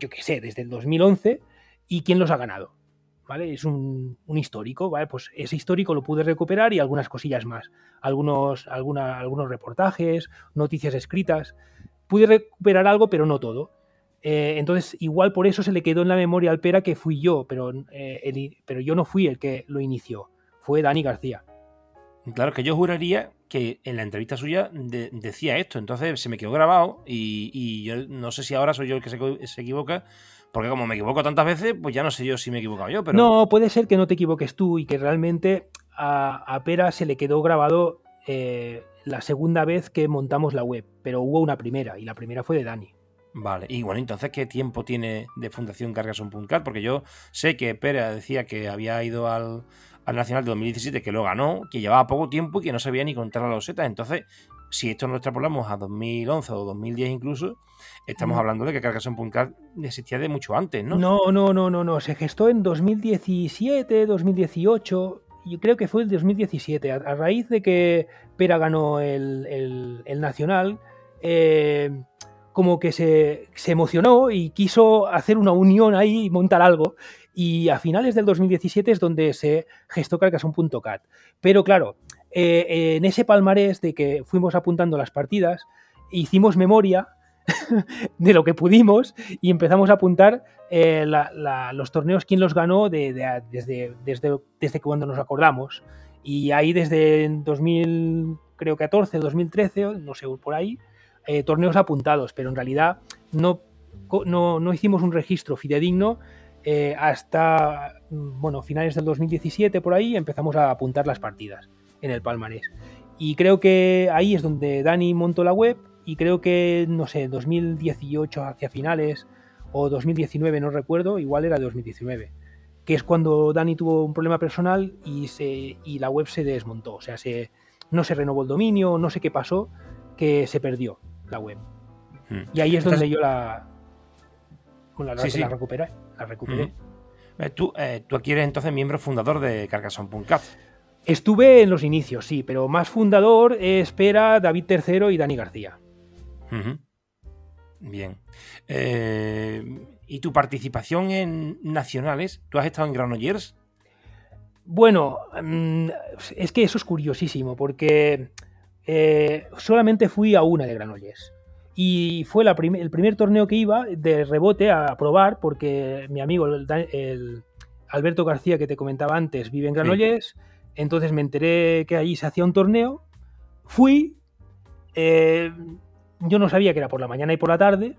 yo qué sé, desde el 2011, y quién los ha ganado. ¿Vale? Es un, histórico, ¿vale? Pues ese histórico lo pude recuperar y algunas cosillas más. Algunos, algunos reportajes, noticias escritas. Pude recuperar algo, pero no todo. Eh, entonces, igual por eso se le quedó en la memoria al Pera que fui yo, pero, eh, pero yo no fui el que lo inició. Fue Dani García. Claro, que yo juraría que en la entrevista suya decía esto, entonces se me quedó grabado y, yo no sé si ahora soy yo el que se, equivoca, porque como me equivoco tantas veces, pues ya no sé yo si me he equivocado yo. Pero... No, puede ser que no te equivoques tú y que realmente a, Pera se le quedó grabado eh, la segunda vez que montamos la web, pero hubo una primera y la primera fue de Dani. Vale, y bueno, entonces, ¿qué tiempo tiene de Fundación Cargason.cat? Porque yo sé que Pera decía que había ido al, al Nacional de 2017, que lo ganó, que llevaba poco tiempo y que no sabía ni contar la loseta. Entonces, si esto lo extrapolamos a 2011 o 2010 incluso, estamos hablando de que Carcassonne.cat existía de mucho antes, ¿no? No, no, no, no, no. Se gestó en 2017, 2018. Yo creo que fue el 2017. A, raíz de que Pera ganó el, Nacional, eh, como que se, se emocionó y quiso hacer una unión ahí y montar algo y a finales del 2017 es donde se gestó Carcassonne.cat. Pero claro, eh, en ese palmarés de que fuimos apuntando las partidas, hicimos memoria de lo que pudimos y empezamos a apuntar eh, los torneos, quién los ganó desde, desde, desde cuando nos acordamos. Y ahí desde 2014, 2013, no sé, por ahí, eh, torneos apuntados, pero en realidad no, no, no hicimos un registro fidedigno eh, hasta bueno, finales del 2017 por ahí empezamos a apuntar las partidas en el palmarés. Y creo que ahí es donde Dani montó la web y creo que, no sé, 2018 hacia finales o 2019, no recuerdo, igual era 2019, que es cuando Dani tuvo un problema personal y, se, y la web se desmontó, o sea, se, no se renovó el dominio, no sé qué pasó, que se perdió la web. Hmm. Y ahí es donde yo la, bueno, la, la recuperé recuperé. Eh, tú, eh, tú aquí eres entonces miembro fundador de Carcassonne.cat. Estuve en los inicios, sí, pero más fundador espera David III y Dani García. Bien. Eh, ¿Y tu participación en nacionales? ¿Tú has estado en Granollers? Bueno, mm, es que eso es curiosísimo, porque solamente fui a una de Granollers. Y fue la el primer torneo que iba de rebote a probar, porque mi amigo el, Alberto García, que te comentaba antes, vive en Granollers. Entonces me enteré que allí se hacía un torneo. Fui. Eh, yo no sabía que era por la mañana y por la tarde.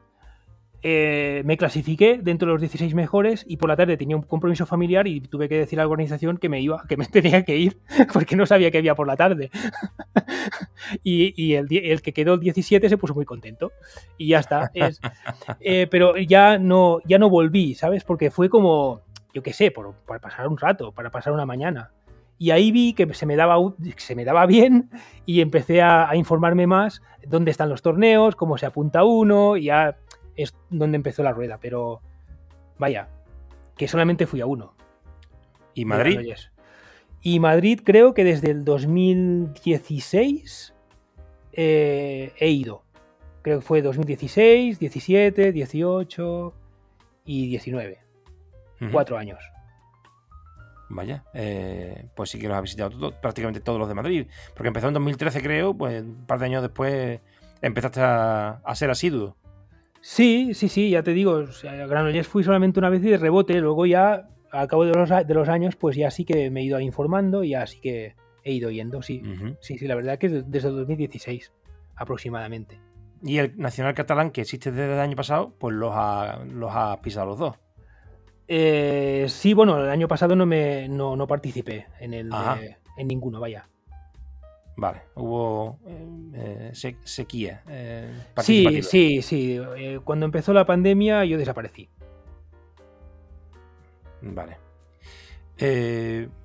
Eh, me clasifiqué dentro de los 16 mejores y por la tarde tenía un compromiso familiar y tuve que decir a la organización que me iba, que me tenía que ir, porque no sabía que había por la tarde. y, el, que quedó el 17 se puso muy contento. Y ya está. Eh, pero ya no, ya no volví, ¿sabes? Porque fue como, yo qué sé, por, para pasar un rato, para pasar una mañana. Y ahí vi que se me daba, se me daba bien y empecé a, a informarme más dónde están los torneos, cómo se apunta uno, y ya es donde empezó la rueda, pero vaya, que solamente fui a uno. ¿Y Madrid? Y Madrid creo que desde el 2016 eh, he ido. Creo que fue 2016, 17, 18 y 19. Cuatro años. Vaya, eh, pues sí que los ha visitado prácticamente todos los de Madrid. Porque empezó en 2013, creo, pues un par de años después empezaste a, a ser asiduo. Sí, sí, sí, ya te digo, o Granollers fui solamente una vez y de rebote, luego ya al cabo de los, de los años, pues ya sí que me he ido informando y así que he ido yendo, sí. Sí, sí, la verdad que desde 2016 aproximadamente. Y el Nacional Catalán, que existe desde el año pasado, pues los ha, los ha pisado los dos. Eh, sí, bueno, el año pasado no me no, no participé en el en ninguno, vaya. Vale, hubo eh, sequía. Eh, sí, sí, sí. Eh, cuando empezó la pandemia yo desaparecí. Vale.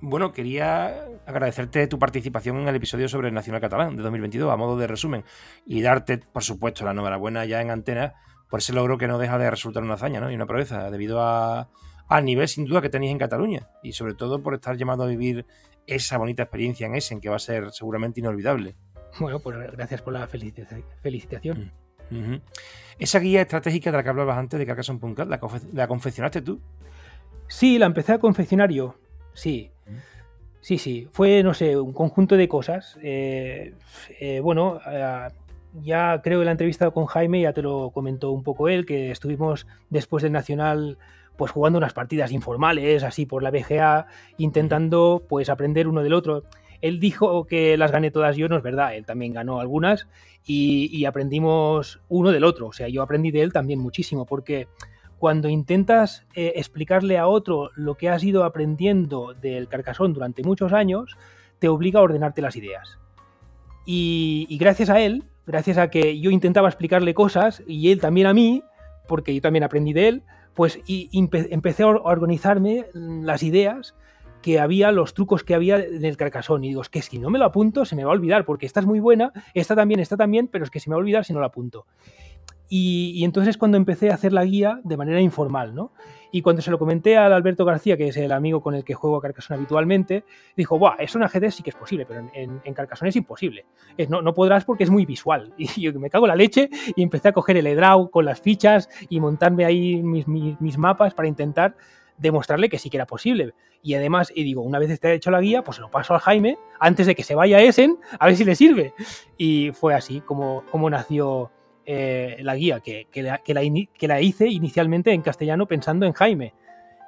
bueno, quería agradecerte tu participación en el episodio sobre el Nacional Catalán de 2022, a modo de resumen, y darte, por supuesto, la enhorabuena ya en antena por ese logro que no deja de resultar una hazaña ¿no? y una proeza, debido a, al nivel sin duda que tenéis en Cataluña, y sobre todo por estar llamado a vivir esa bonita experiencia en Essen, que va a ser seguramente inolvidable. Bueno, pues gracias por la felicitación. Mm, esa guía estratégica de la que hablabas antes de Carcassonne.cat, ¿la, ¿la confeccionaste tú? Sí, la empecé a confeccionar yo. Sí. Mm. Sí, sí. Fue, no sé, un conjunto de cosas. Eh, eh, bueno, eh, ya creo que la entrevista con Jaime ya te lo comentó un poco él, que estuvimos después del Nacional pues jugando unas partidas informales, así por la BGA, intentando pues aprender uno del otro. Él dijo que las gané todas yo, no es verdad, él también ganó algunas y, aprendimos uno del otro, o sea, yo aprendí de él también muchísimo, porque cuando intentas eh, explicarle a otro lo que has ido aprendiendo del carcasón durante muchos años, te obliga a ordenarte las ideas. y gracias a él, gracias a que yo intentaba explicarle cosas y él también a mí, porque yo también aprendí de él, pues y empecé a organizarme las ideas que había, los trucos que había en el carcasón. Y digo, es que si no me lo apunto, se me va a olvidar, porque esta es muy buena, esta también, esta también, pero es que se me va a olvidar si no la apunto. Y, entonces es cuando empecé a hacer la guía de manera informal, ¿no? Y cuando se lo comenté al Alberto García, que es el amigo con el que juego a Carcassonne habitualmente, dijo, Buah, eso en ajedrez sí que es posible, pero en, en, Carcassonne es imposible. No, podrás porque es muy visual. Y yo me cago en la leche y empecé a coger el EDRAW con las fichas y montarme ahí mis, mis, mapas para intentar demostrarle que sí que era posible. Y además, y digo, una vez esté hecho la guía, pues se lo paso al Jaime antes de que se vaya a Essen, a ver si le sirve. Y fue así como, como nació eh, la guía, que, la, que, la, hice inicialmente en castellano pensando en Jaime.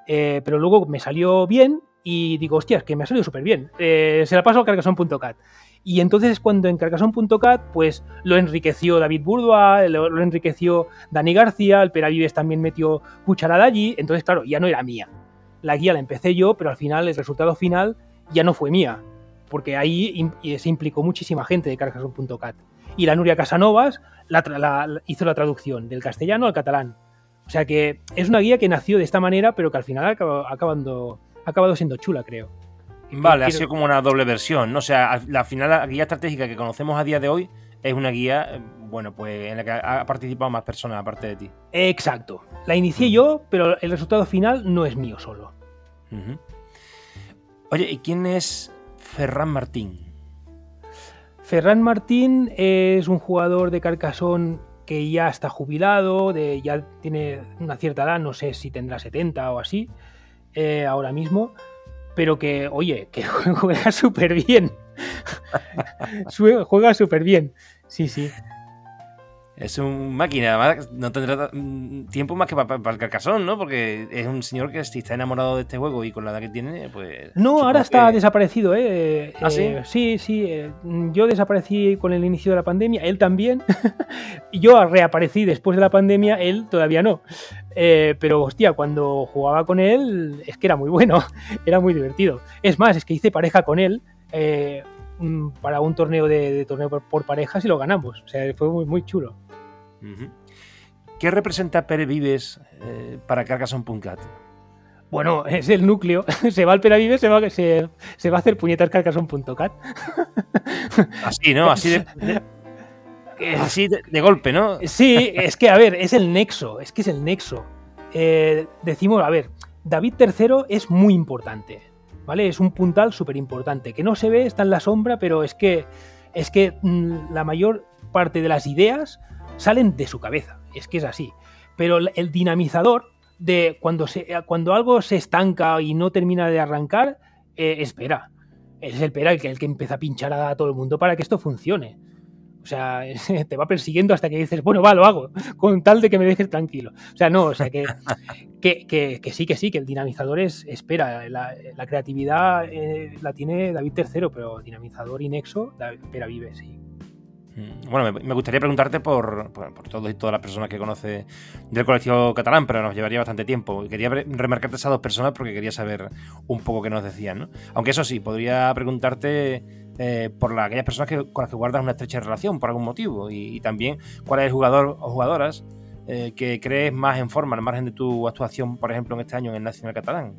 Eh, pero luego me salió bien y digo, hostias, que me ha salido súper bien. Eh, se la paso a carcason.cat. Y entonces cuando en carcason.cat, pues lo enriqueció David Bourdois, lo, enriqueció Dani García, el Peravives también metió cucharada allí, entonces claro, ya no era mía. La guía la empecé yo, pero al final el resultado final ya no fue mía, porque ahí se implicó muchísima gente de carcason.cat y la Nuria Casanovas hizo la traducción del castellano al catalán. O sea que es una guía que nació de esta manera, pero que al final ha acabado, ha acabado siendo chula, creo. Vale, ha sido como una doble versión, ¿no? O sea, la final la guía estratégica que conocemos a día de hoy es una guía, bueno, pues en la que ha participado más personas aparte de ti. Exacto. La inicié yo, pero el resultado final no es mío solo. Oye, ¿y quién es Ferran Martín? Ferran Martín es un jugador de Carcassonne que ya está jubilado, de, ya tiene una cierta edad, no sé si tendrá 70 o así, eh, ahora mismo, pero que, oye, que juega súper bien. juega súper bien, sí, sí. Es un máquina, además no tendrá mm, tiempo más que para, el carcasón, ¿no? Porque es un señor que si está enamorado de este juego y con la edad que tiene, pues... No, ahora está desaparecido, ¿eh? ¿Ah, sí? Eh, sí, sí. Eh, yo desaparecí con el inicio de la pandemia, él también. yo reaparecí después de la pandemia, él todavía no. Eh, pero, hostia, cuando jugaba con él, es que era muy bueno, era muy divertido. Es más, es que hice pareja con él para un torneo de, torneo por, parejas y lo ganamos. O sea, fue muy, muy chulo. ¿Qué representa Pere Vives eh, para Carcassonne.cat? Bueno, es el núcleo. se va al Pere Vives, se va, se, va a hacer puñetas Carcassonne.cat. Así, ¿no? Así de, así de, golpe, ¿no? Sí, es que, a ver, es el nexo. Es que es el nexo. Eh, decimos, a ver, David III es muy importante. ¿Vale? Es un puntal súper importante. Que no se ve, está en la sombra, pero es que, es que mm, la mayor parte de las ideas salen de su cabeza. Es que es así. Pero el dinamizador de cuando, se, cuando algo se estanca y no termina de arrancar, eh, espera. Es el pera el que, el que empieza a pinchar a todo el mundo para que esto funcione. O sea, te va persiguiendo hasta que dices, bueno, va, lo hago, con tal de que me dejes tranquilo. O sea, no, o sea, que, que, sí, que sí, que el dinamizador es, espera, la, creatividad eh, la tiene David III, pero dinamizador y Nexo, espera, vive, sí. Mm, bueno, me gustaría preguntarte por, por, todos y todas las personas que conoce del colectivo catalán, pero nos llevaría bastante tiempo. Quería remarcarte esas dos personas porque quería saber un poco qué nos decían, ¿no? Aunque eso sí, podría preguntarte eh, por aquellas personas que, con las que guardas una estrecha relación por algún motivo y, también cuál es el jugador o jugadoras eh, que crees más en forma, al margen de tu actuación, por ejemplo, en este año en el Nacional Catalán.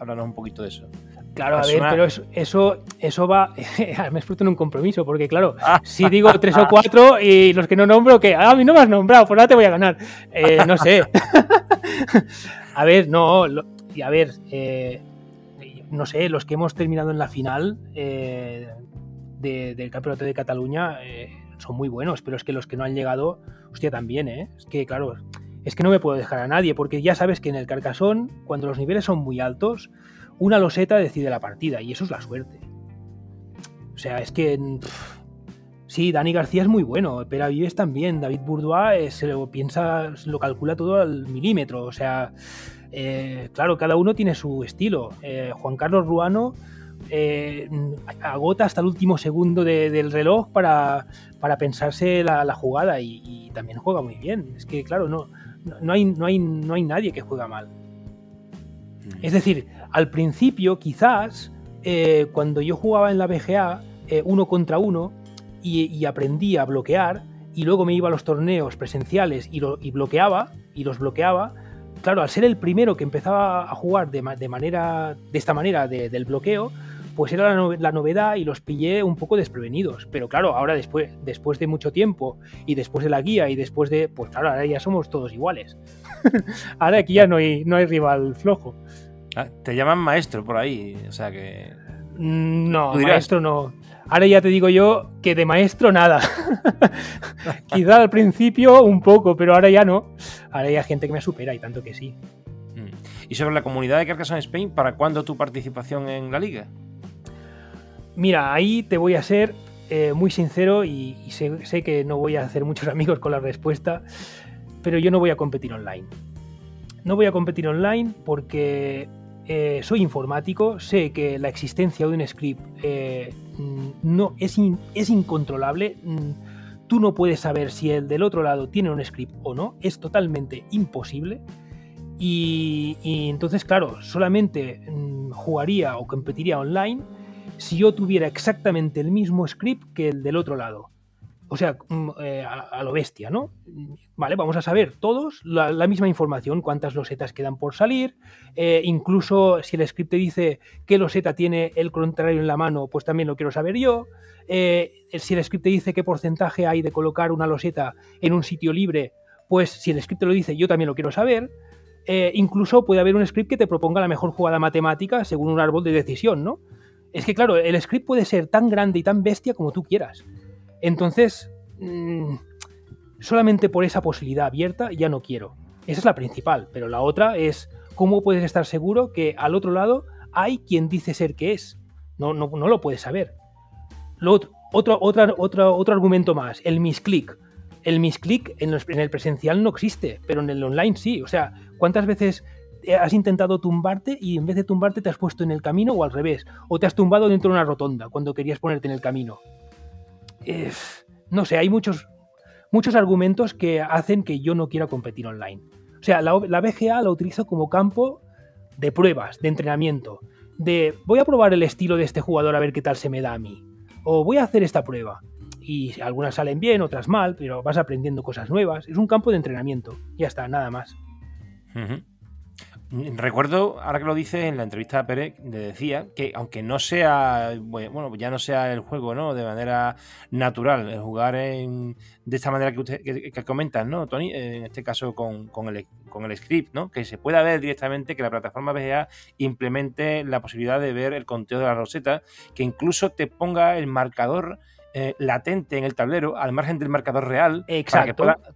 Háblanos un poquito de eso. Claro, a ver, pero eso, eso, va. me explota en un compromiso, porque claro, ah. si digo tres o cuatro y los que no nombro, que ah, a mí no me has nombrado, pues nada te voy a ganar. Eh, no sé. a ver, no. y a ver, eh, no sé, los que hemos terminado en la final eh, del Campeonato de Cataluña son muy buenos, pero es que los que no han llegado, hostia, también, ¿eh? Es que, claro, es que no me puedo dejar a nadie, porque ya sabes que en el Carcasón, cuando los niveles son muy altos, una loseta decide la partida y eso es la suerte. O sea, es que... sí, Dani García es muy bueno, Pera Vives también, David Bourdois se lo piensa, se lo calcula todo al milímetro, o sea, eh, claro, cada uno tiene su estilo. Eh, Juan Carlos Ruano eh, agota hasta el último segundo del reloj para, para pensarse la, jugada y, también juega muy bien. Es que, claro, no, no, hay, no, hay, no hay nadie que juega mal. Es decir, al principio, quizás, eh, cuando yo jugaba en la BGA, eh, uno contra uno, y, aprendí a bloquear, y luego me iba a los torneos presenciales y, lo, bloqueaba, y los bloqueaba, claro, al ser el primero que empezaba a jugar de, manera, de esta manera del bloqueo, pues era la, novedad y los pillé un poco desprevenidos. Pero claro, ahora después, después de mucho tiempo y después de la guía y después de, pues claro, ahora ya somos todos iguales. ahora aquí ya no hay, no hay rival flojo. Ah, te llaman maestro por ahí, o sea que. Mm, no, maestro no. Ahora ya te digo yo que de maestro nada. Quizá al principio un poco, pero ahora ya no. Ahora hay gente que me supera y tanto que sí. Mm. ¿Y sobre la comunidad de Carcassonne Spain, para cuándo tu participación en la liga? Mira, ahí te voy a ser eh, muy sincero y, sé, sé, que no voy a hacer muchos amigos con la respuesta, pero yo no voy a competir online. No voy a competir online porque eh, soy informático, sé que la existencia de un script eh, no, es, es incontrolable. Mm, tú no puedes saber si el del otro lado tiene un script o no. Es totalmente imposible. Y, entonces, claro, solamente mm, jugaría o competiría online si yo tuviera exactamente el mismo script que el del otro lado. O sea, mm, eh, a, lo bestia, ¿no? Vale, vamos a saber todos la, misma información, cuántas losetas quedan por salir, eh, incluso si el script te dice qué loseta tiene el contrario en la mano, pues también lo quiero saber yo. Eh, si el script te dice qué porcentaje hay de colocar una loseta en un sitio libre, pues si el script te lo dice, yo también lo quiero saber. incluso puede haber un script que te proponga la mejor jugada matemática según un árbol de decisión, ¿no? Es que claro, el script puede ser tan grande y tan bestia como tú quieras. Entonces, mm, solamente por esa posibilidad abierta ya no quiero. Esa es la principal, pero la otra es cómo puedes estar seguro que al otro lado hay quien dice ser que es. No, no, no lo puedes saber. otro, otro, otro, otro argumento más, el misclick. El misclick en, en el presencial no existe, pero en el online sí. O sea, ¿cuántas veces has intentado tumbarte y en vez de tumbarte te has puesto en el camino o al revés? O te has tumbado dentro de una rotonda cuando querías ponerte en el camino no sé, hay muchos, muchos argumentos que hacen que yo no quiera competir online. O sea, la, BGA la utilizo como campo de pruebas, de entrenamiento, de voy a probar el estilo de este jugador a ver qué tal se me da a mí, o voy a hacer esta prueba. Y algunas salen bien, otras mal, pero vas aprendiendo cosas nuevas. Es un campo de entrenamiento. Ya está, nada más. Recuerdo, ahora que lo dice, en la entrevista a Pérez, le decía que aunque no sea, bueno, ya no sea el juego, ¿no? De manera natural, jugar en, de esta manera que usted que, comentas, ¿no, Tony? En este caso con, el, con el script, ¿no? Que se pueda ver directamente que la plataforma VGA implemente la posibilidad de ver el conteo de la roseta, que incluso te ponga el marcador eh, latente en el tablero, al margen del marcador real,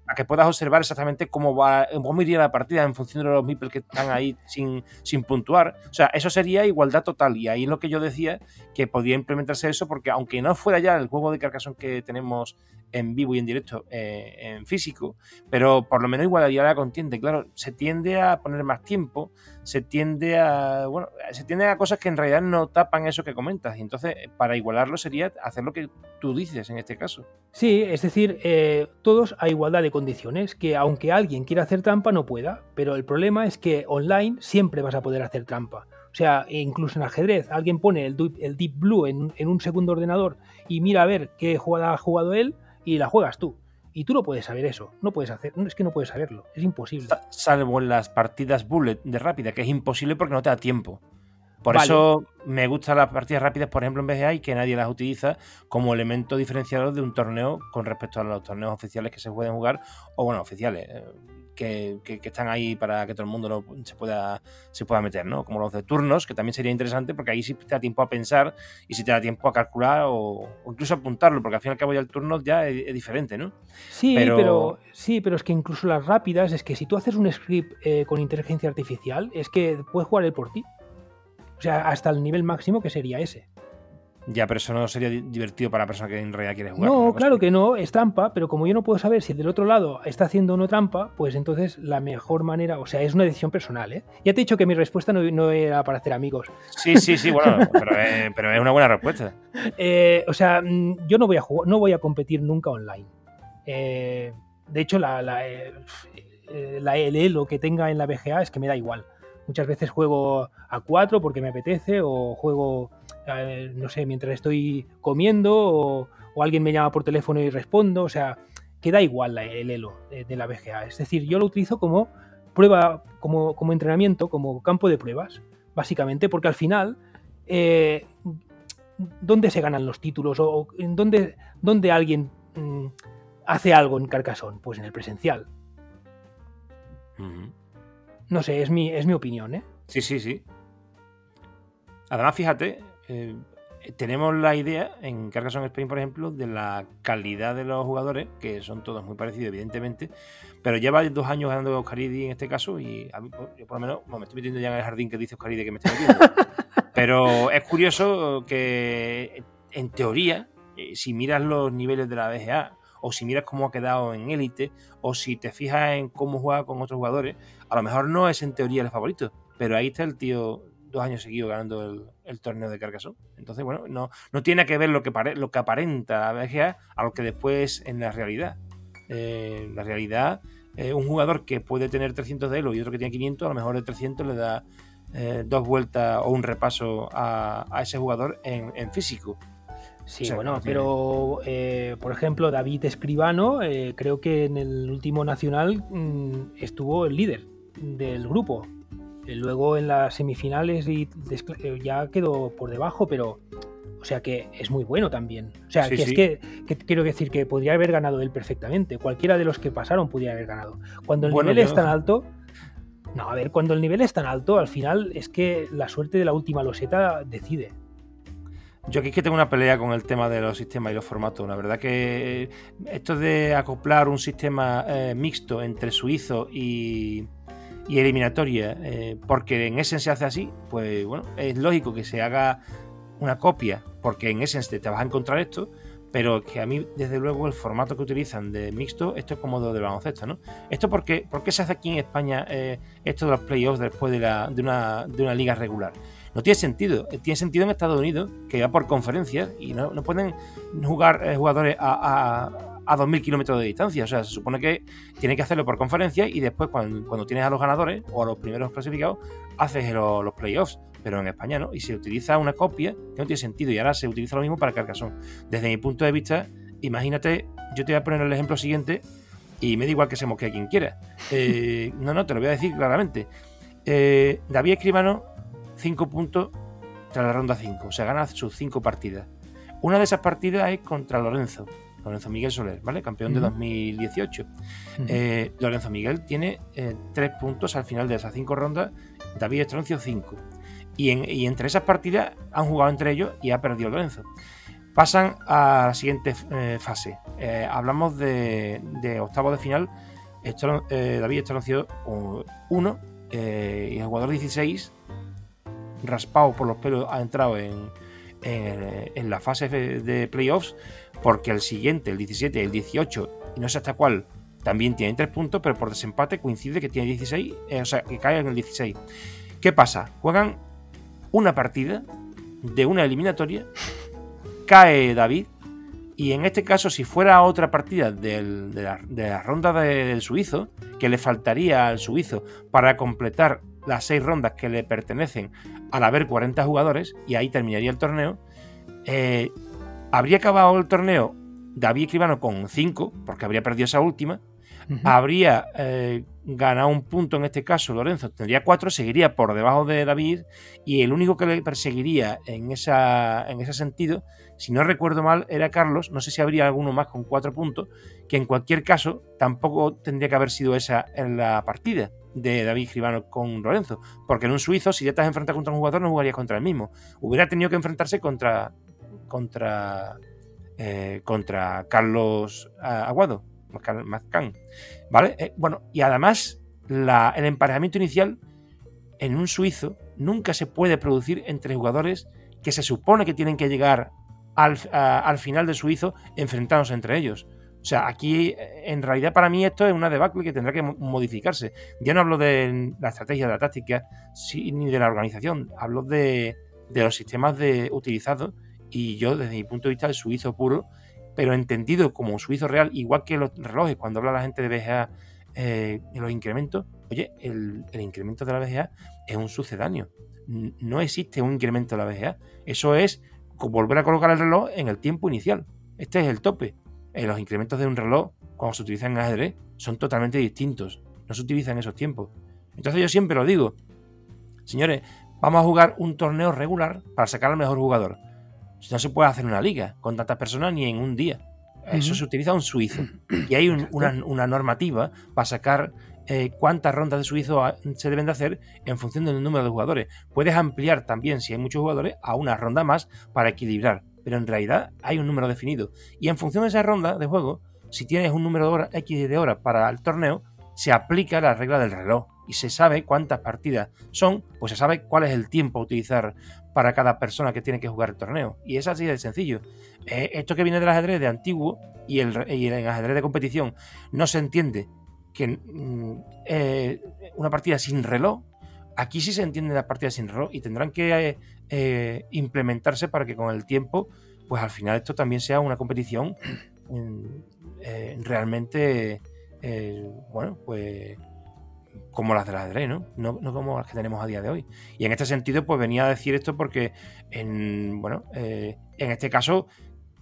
Para, que puedas observar exactamente cómo va cómo iría la partida en función de los meeples que están ahí sin, sin puntuar. O sea, eso sería igualdad total. Y ahí es lo que yo decía, que podía implementarse eso, porque aunque no fuera ya el juego de Carcassonne que tenemos en vivo y en directo eh, en físico, pero por lo menos igualaría la contienda. Claro, se tiende a poner más tiempo, se tiende a, bueno, se tiende a cosas que en realidad no tapan eso que comentas. Y entonces, para igualarlo sería hacer lo que tú dices en este caso. Sí, es decir, eh, todos a igualdad de condiciones, que aunque alguien quiera hacer trampa no pueda, pero el problema es que online siempre vas a poder hacer trampa. O sea, incluso en ajedrez, alguien pone el, Deep Blue en, un segundo ordenador y mira a ver qué jugada ha jugado él y la juegas tú. Y tú no puedes saber eso, no puedes hacer, es que no puedes saberlo, es imposible. Salvo en las partidas bullet de rápida, que es imposible porque no te da tiempo. Por eso me gustan las partidas rápidas, por ejemplo, en BGA y que nadie las utiliza como elemento diferenciador de un torneo con respecto a los torneos oficiales que se pueden jugar, o bueno, oficiales, eh, que, están ahí para que todo el mundo se, pueda, se pueda meter, ¿no? Como los de turnos, que también sería interesante porque ahí sí te da tiempo a pensar y sí te da tiempo a calcular o, incluso apuntarlo, porque al fin y al cabo ya el turno ya es, diferente, ¿no? Sí pero... sí, pero es que incluso las rápidas, es que si tú haces un script eh, con inteligencia artificial, es que puedes jugar él por ti. O sea, hasta el nivel máximo que sería ese. Ya, pero eso no sería divertido para la persona que en realidad quiere jugar. No, claro que no, es trampa, pero como yo no puedo saber si del otro lado está haciendo o no trampa, pues entonces la mejor manera, o sea, es una decisión personal, ¿eh? Ya te he dicho que mi respuesta no, era para hacer amigos. Sí, sí, sí, bueno, pero, es una buena respuesta. Eh, o sea, mm, yo no voy a jugar, no voy a competir nunca online. Eh, de hecho, la, la, eh, la, el elo que tenga en la BGA es que me da igual. Muchas veces juego a 4 porque me apetece o juego no sé, mientras estoy comiendo o, alguien me llama por teléfono y respondo, o sea, queda igual el elo de, la BGA. Es decir, yo lo utilizo como prueba, como, como entrenamiento, como campo de pruebas, básicamente, porque al final, eh, ¿dónde se ganan los títulos? ¿O en dónde, dónde alguien mm, hace algo en Carcassonne? Pues en el presencial. No sé, es mi, es mi opinión, ¿eh? Sí, sí, sí. Además, fíjate, eh, tenemos la idea en Carcassonne Spain, por ejemplo, de la calidad de los jugadores, que son todos muy parecidos, evidentemente, pero lleva dos años ganando Oscaridi en este caso y a mí, yo por lo menos me estoy metiendo ya en el jardín que dice Oscaridi que me estoy metiendo. pero es curioso que, en teoría, eh, si miras los niveles de la BGA, o si miras cómo ha quedado en élite, o si te fijas en cómo juega con otros jugadores, a lo mejor no es en teoría el favorito, pero ahí está el tío dos años seguidos ganando el, torneo de Carcassonne. Entonces, bueno, no, no tiene que ver lo que, lo que aparenta la BGA a lo que después en la realidad. Eh, la realidad, eh, un jugador que puede tener 300 de elo y otro que tiene 500, a lo mejor de 300 le da eh, dos vueltas o un repaso a, ese jugador en, físico. Sí, bueno, pero por ejemplo, David Escribano, creo que en el último nacional mm, estuvo el líder del grupo. Eh, luego en las semifinales y eh, ya quedó por debajo, pero o sea que es muy bueno también. O sea, que es que, quiero decir que podría haber ganado él perfectamente. Cualquiera de los que pasaron podría haber ganado. Cuando el nivel es tan alto. No, a ver, cuando el nivel es tan alto, al final es que la suerte de la última loseta decide. Yo aquí es que tengo una pelea con el tema de los sistemas y los formatos. La verdad que esto de acoplar un sistema eh, mixto entre suizo y, y eliminatoria, eh, porque en Essence se hace así, pues bueno, es lógico que se haga una copia, porque en Essence te vas a encontrar esto, pero que a mí, desde luego, el formato que utilizan de mixto, esto es como de baloncesto, ¿no? Esto ¿por qué se hace aquí en España eh, esto de los playoffs después de, la, de, una, de una liga regular? No tiene sentido. Tiene sentido en Estados Unidos, que va por conferencias y no, no pueden jugar eh, jugadores a a 2.000 kilómetros de distancia. O sea, se supone que tiene que hacerlo por conferencia y después cuando, tienes a los ganadores o a los primeros clasificados, haces los, playoffs. Pero en España no. Y se utiliza una copia que no tiene sentido. Y ahora se utiliza lo mismo para Carcassonne. Desde mi punto de vista, imagínate, yo te voy a poner el ejemplo siguiente y me da igual que se mosquee a quien quiera. Eh, no, no, te lo voy a decir claramente. Eh, David Escribano, 5 puntos tras la ronda 5. O sea, gana sus 5 partidas. Una de esas partidas es contra Lorenzo. Lorenzo Miguel Soler, ¿vale? Campeón de 2018. Eh, Lorenzo Miguel tiene eh, tres puntos al final de esas cinco rondas, David Estroncio cinco. Y, entre esas partidas han jugado entre ellos y ha perdido Lorenzo. Pasan a la siguiente eh, fase. hablamos de, octavo de final. David Estroncio 1 y el jugador 16, raspado por los pelos, ha entrado en, en la fase de playoffs porque el siguiente, el 17, el 18, y no sé hasta cuál, también tiene 3 puntos, pero por desempate coincide que tiene 16, eh, o sea, que cae en el 16. ¿Qué pasa? Juegan una partida de una eliminatoria, cae David, y en este caso, si fuera otra partida de, la, ronda del suizo, que le faltaría al suizo para completar las seis rondas que le pertenecen al haber 40 jugadores, y ahí terminaría el torneo, eh, habría acabado el torneo David Escribano con 5, porque habría perdido esa última, habría eh, ganado un punto en este caso Lorenzo, tendría 4, seguiría por debajo de David, y el único que le perseguiría en, esa, en ese sentido, si no recuerdo mal, era Carlos, no sé si habría alguno más con 4 puntos, que en cualquier caso tampoco tendría que haber sido esa en la partida de David Escribano con Lorenzo, porque en un suizo, si ya estás enfrentado contra un jugador, no jugarías contra el mismo, hubiera tenido que enfrentarse contra contra, eh, contra Carlos eh, Aguado, Mazcán. ¿Vale? Eh, bueno, y además el emparejamiento inicial en un suizo nunca se puede producir entre jugadores que se supone que tienen que llegar al, al final del suizo enfrentándose entre ellos. O sea, aquí en realidad para mí esto es una debacle que tendrá que modificarse. Ya no hablo de la estrategia, de la táctica, ni de la organización, hablo de, de los sistemas de, utilizados y yo, desde mi punto de vista, el suizo puro, pero entendido como suizo real, igual que los relojes, cuando habla la gente de BGA eh, los incrementos, oye, el, incremento de la BGA es un sucedáneo. No existe un incremento de la BGA. Eso es volver a colocar el reloj en el tiempo inicial. Este es el tope. Eh, los incrementos de un reloj, cuando se utilizan en ajedrez, son totalmente distintos. No se utilizan esos tiempos. Entonces yo siempre lo digo. Señores, vamos a jugar un torneo regular para sacar al mejor jugador no se puede hacer una liga con tantas personas ni en un día. Eso se utiliza un suizo. Y hay una, normativa para sacar eh, cuántas rondas de suizo se deben de hacer en función del número de jugadores. Puedes ampliar también, si hay muchos jugadores, a una ronda más para equilibrar. Pero en realidad hay un número definido. Y en función de esa ronda de juego, si tienes un número de horas, X de horas para el torneo, se aplica la regla del reloj y se sabe cuántas partidas son, pues se sabe cuál es el tiempo a utilizar para cada persona que tiene que jugar el torneo. Y es así de sencillo. Eh, esto que viene del ajedrez de antiguo y el, ajedrez de competición no se entiende que mm, eh, una partida sin reloj, aquí sí se entiende la partida sin reloj y tendrán que eh, implementarse para que con el tiempo, pues al final esto también sea una competición mm, realmente, bueno, pues como las del ajedrez, ¿no? ¿no? como las que tenemos a día de hoy. Y en este sentido, pues venía a decir esto porque, en, bueno, eh, en este caso,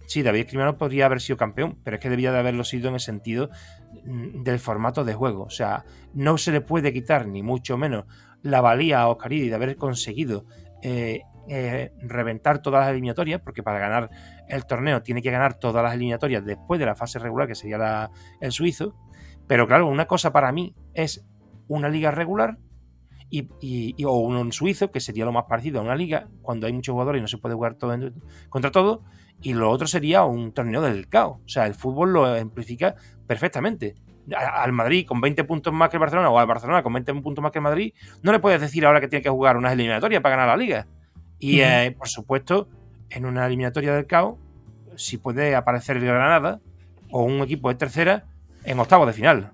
sí, David Escribano podría haber sido campeón, pero es que debía de haberlo sido en el sentido mm, del formato de juego. O sea, no se le puede quitar, ni mucho menos, la valía a Oscaridi de haber conseguido eh, eh, reventar todas las eliminatorias, porque para ganar el torneo tiene que ganar todas las eliminatorias después de la fase regular, que sería el suizo. Pero claro, una cosa para mí es una liga regular y, o un suizo, que sería lo más parecido a una liga, cuando hay muchos jugadores y no se puede jugar todo contra todo, y lo otro sería un torneo del caos. O sea, el fútbol lo amplifica perfectamente. al Madrid con 20 puntos más que el Barcelona o al Barcelona con 20 puntos más que el Madrid, no le puedes decir ahora que tiene que jugar unas eliminatorias para ganar la liga. Y eh, por supuesto, en una eliminatoria del caos, si puede aparecer el Granada o un equipo de tercera en octavo de final.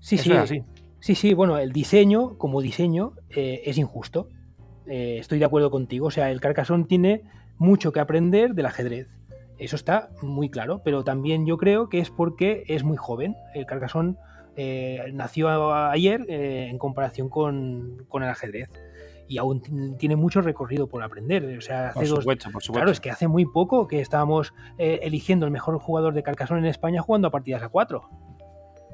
Sí, sí, así. Sí, sí, bueno, el diseño, como diseño, eh, es injusto. Eh, estoy de acuerdo contigo. O sea, el Carcassonne tiene mucho que aprender del ajedrez. Eso está muy claro, pero también yo creo que es porque es muy joven. El Carcassonne eh, nació ayer en comparación con, el ajedrez y aún tiene mucho recorrido por aprender. O sea, hace por supuesto, por supuesto. Claro, es que hace muy poco que estábamos eligiendo el mejor jugador de Carcassonne en España jugando a partidas a cuatro.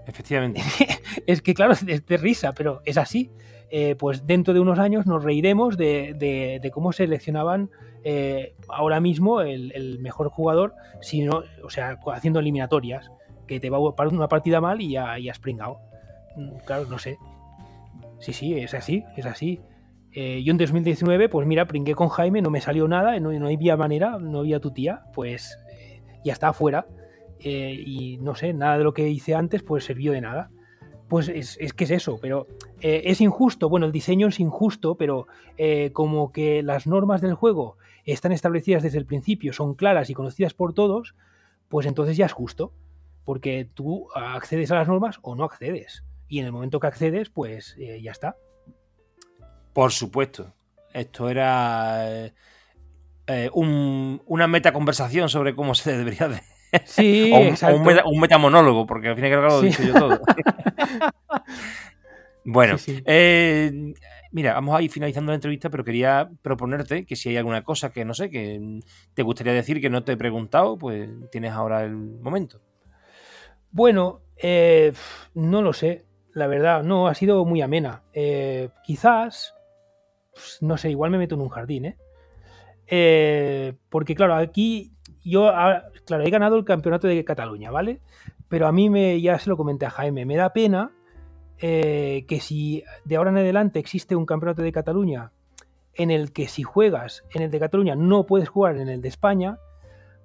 Efectivamente. es que, claro, es de risa, pero es así. Eh, pues dentro de unos años nos reiremos de, cómo seleccionaban eh, ahora mismo el, mejor jugador, sino, o sea, haciendo eliminatorias, que te va a parar una partida mal y ya, has pringado. Mm, claro, no sé. Sí, sí, es así, es así. Eh, yo en 2019, pues mira, pringué con Jaime, no me salió nada, no, no había manera, no había tu tía, pues ya está afuera. Eh, y no sé, nada de lo que hice antes pues sirvió de nada. Pues es, que es eso, pero eh, es injusto, bueno, el diseño es injusto, pero eh, como que las normas del juego están establecidas desde el principio, son claras y conocidas por todos, pues entonces ya es justo, porque tú accedes a las normas o no accedes. Y en el momento que accedes, pues eh, ya está. Por supuesto. Esto era una meta conversación sobre cómo se debería de... Sí, un, un, metamonólogo, porque al fin y al cabo lo he dicho yo todo. Bueno, eh, mira, vamos a ir finalizando la entrevista, pero quería proponerte que si hay alguna cosa que no sé, que te gustaría decir que no te he preguntado, pues tienes ahora el momento. Bueno, eh, no lo sé, la verdad, no, ha sido muy amena. Eh, quizás, pues, no sé, igual me meto en un jardín, ¿eh? porque claro, aquí yo, claro, he ganado el campeonato de Cataluña, ¿vale? Pero a mí me, ya se lo comenté a Jaime, me da pena eh, que si de ahora en adelante existe un campeonato de Cataluña en el que si juegas en el de Cataluña no puedes jugar en el de España,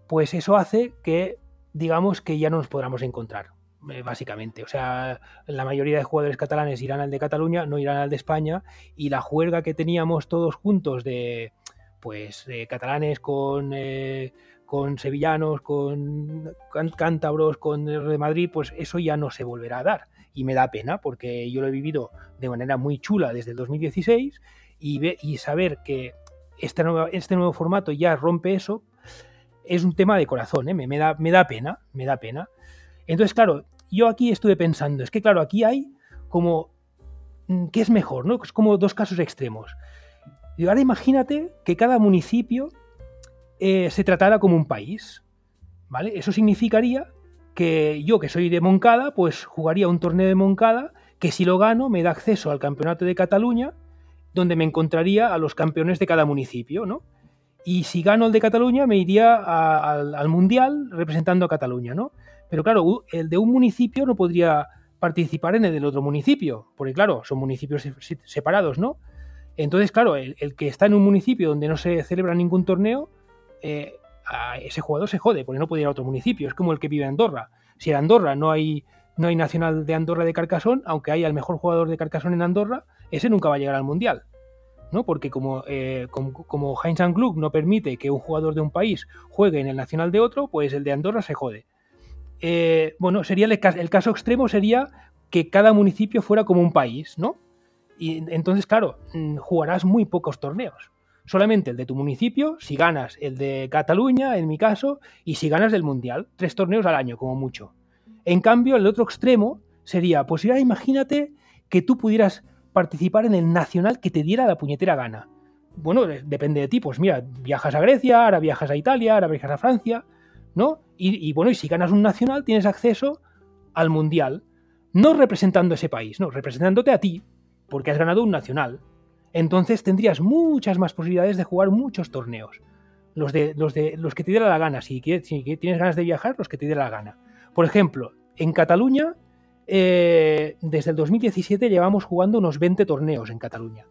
pues eso hace que digamos que ya no nos podamos encontrar, eh, básicamente. O sea, la mayoría de jugadores catalanes irán al de Cataluña, no irán al de España, y la juerga que teníamos todos juntos de pues catalanes con eh, con sevillanos, con cántabros, con el de Madrid, pues eso ya no se volverá a dar y me da pena porque yo lo he vivido de manera muy chula desde el 2016 y, y saber que este nuevo, este nuevo formato ya rompe eso es un tema de corazón, ¿eh? me, da, me da pena, me da pena. Entonces, claro, yo aquí estuve pensando, es que claro, aquí hay como, mm, ¿qué es mejor? ¿no? Es como dos casos extremos. Y ahora imagínate que cada municipio eh, se tratara como un país, ¿vale? Eso significaría que yo, que soy de Moncada, pues jugaría un torneo de Moncada que si lo gano me da acceso al campeonato de Cataluña, donde me encontraría a los campeones de cada municipio, ¿no? Y si gano el de Cataluña me iría al Mundial representando a Cataluña, ¿no? Pero claro, el de un municipio no podría participar en el del otro municipio, porque claro, son municipios separados, ¿no? Entonces, claro, el, que está en un municipio donde no se celebra ningún torneo, eh, ese jugador se jode, porque no puede ir a otro municipio. Es como el que vive en Andorra. Si en Andorra no hay, no hay nacional de Andorra de Carcasón, aunque haya el mejor jugador de Carcasón en Andorra, ese nunca va a llegar al Mundial. ¿no? Porque como, eh, como, Heinz Klug no permite que un jugador de un país juegue en el nacional de otro, pues el de Andorra se jode. Eh, bueno, sería el, el, caso extremo sería que cada municipio fuera como un país, ¿no? Y entonces, claro, mm, jugarás muy pocos torneos solamente el de tu municipio, si ganas el de Cataluña, en mi caso, y si ganas del Mundial, tres torneos al año, como mucho. En cambio, el otro extremo sería, pues ya imagínate que tú pudieras participar en el nacional que te diera la puñetera gana. Bueno, depende de ti, pues mira, viajas a Grecia, ahora viajas a Italia, ahora viajas a Francia, ¿no? Y, y bueno, y si ganas un nacional tienes acceso al Mundial, no representando ese país, no, representándote a ti, porque has ganado un nacional entonces tendrías muchas más posibilidades de jugar muchos torneos. Los, de, los, de, los que te diera la gana, si, tienes ganas de viajar, los que te diera la gana. Por ejemplo, en Cataluña, eh, desde el 2017 llevamos jugando unos 20 torneos en Cataluña.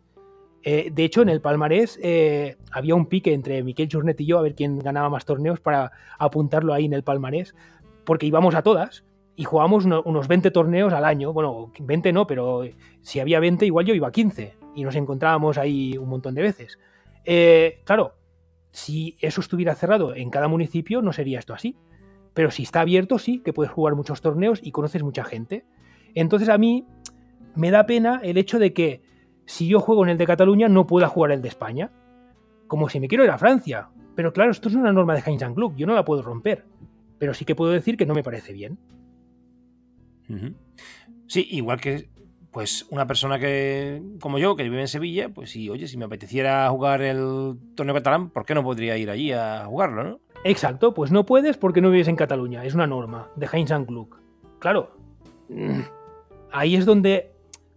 Eh, de hecho, en el palmarés eh, había un pique entre Miquel Jornet y yo a ver quién ganaba más torneos para apuntarlo ahí en el palmarés, porque íbamos a todas y jugábamos unos 20 torneos al año. Bueno, 20 no, pero si había 20, igual yo iba a 15 y nos encontrábamos ahí un montón de veces. Eh, claro, si eso estuviera cerrado en cada municipio, no sería esto así. Pero si está abierto, sí, que puedes jugar muchos torneos y conoces mucha gente. Entonces a mí me da pena el hecho de que si yo juego en el de Cataluña no pueda jugar el de España. Como si me quiero ir a Francia. Pero claro, esto es una norma de Heinz Club, yo no la puedo romper. Pero sí que puedo decir que no me parece bien. Sí, igual que pues una persona que como yo, que vive en Sevilla, pues sí, oye, si me apeteciera jugar el torneo catalán, ¿por qué no podría ir allí a jugarlo, no? Exacto, pues no puedes porque no vives en Cataluña, es una norma de Heinz Klug. Claro, ahí es donde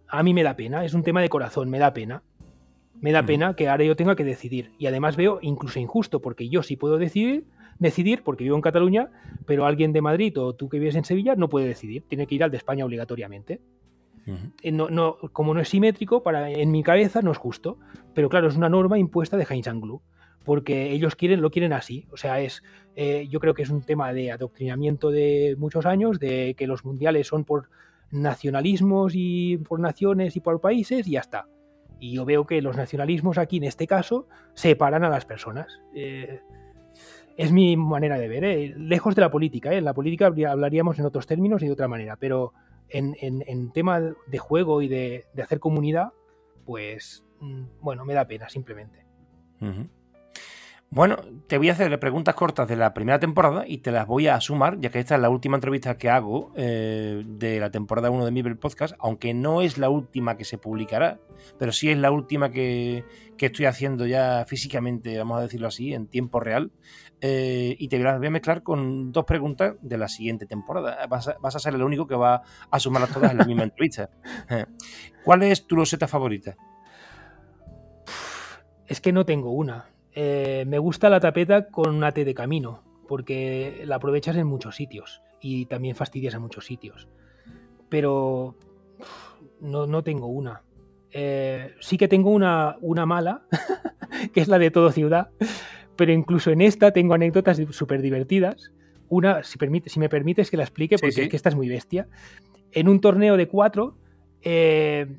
a mí me da pena, es un tema de corazón, me da pena. Me da pena que ahora yo tenga que decidir. Y además veo incluso injusto, porque yo sí puedo decidir, decidir porque vivo en Cataluña, pero alguien de Madrid o tú que vives en Sevilla no puede decidir, tiene que ir al de España obligatoriamente. Eh, no, no, como no es simétrico, para, en mi cabeza no es justo, pero claro, es una norma impuesta de Heinz Anglu, porque ellos quieren, lo quieren así. O sea, es, eh, yo creo que es un tema de adoctrinamiento de muchos años, de que los mundiales son por nacionalismos y por naciones y por países y ya está. Y yo veo que los nacionalismos aquí en este caso separan a las personas. Eh, es mi manera de ver, ¿eh? lejos de la política. ¿eh? En la política hablaríamos en otros términos y de otra manera, pero en, en, tema de juego y de, de, hacer comunidad, pues mm, bueno, me da pena simplemente. Bueno, te voy a hacer preguntas cortas de la primera temporada y te las voy a sumar, ya que esta es la última entrevista que hago eh, de la temporada 1 de mi Podcast, aunque no es la última que se publicará, pero sí es la última que, estoy haciendo ya físicamente, vamos a decirlo así, en tiempo real. Eh, y te voy a mezclar con dos preguntas de la siguiente temporada. Vas a, ser el único que va a sumarlas todas en la misma entrevista. ¿Cuál es tu loseta favorita? Es que no tengo una eh, me gusta la tapeta con una T de camino, porque la aprovechas en muchos sitios y también fastidias en muchos sitios. Pero no, tengo una. Eh, sí que tengo una, una mala, que es la de todo ciudad, pero incluso en esta tengo anécdotas súper divertidas. Una, si, permite, si me permites que la explique, porque es que esta es muy bestia. En un torneo de cuatro, eh,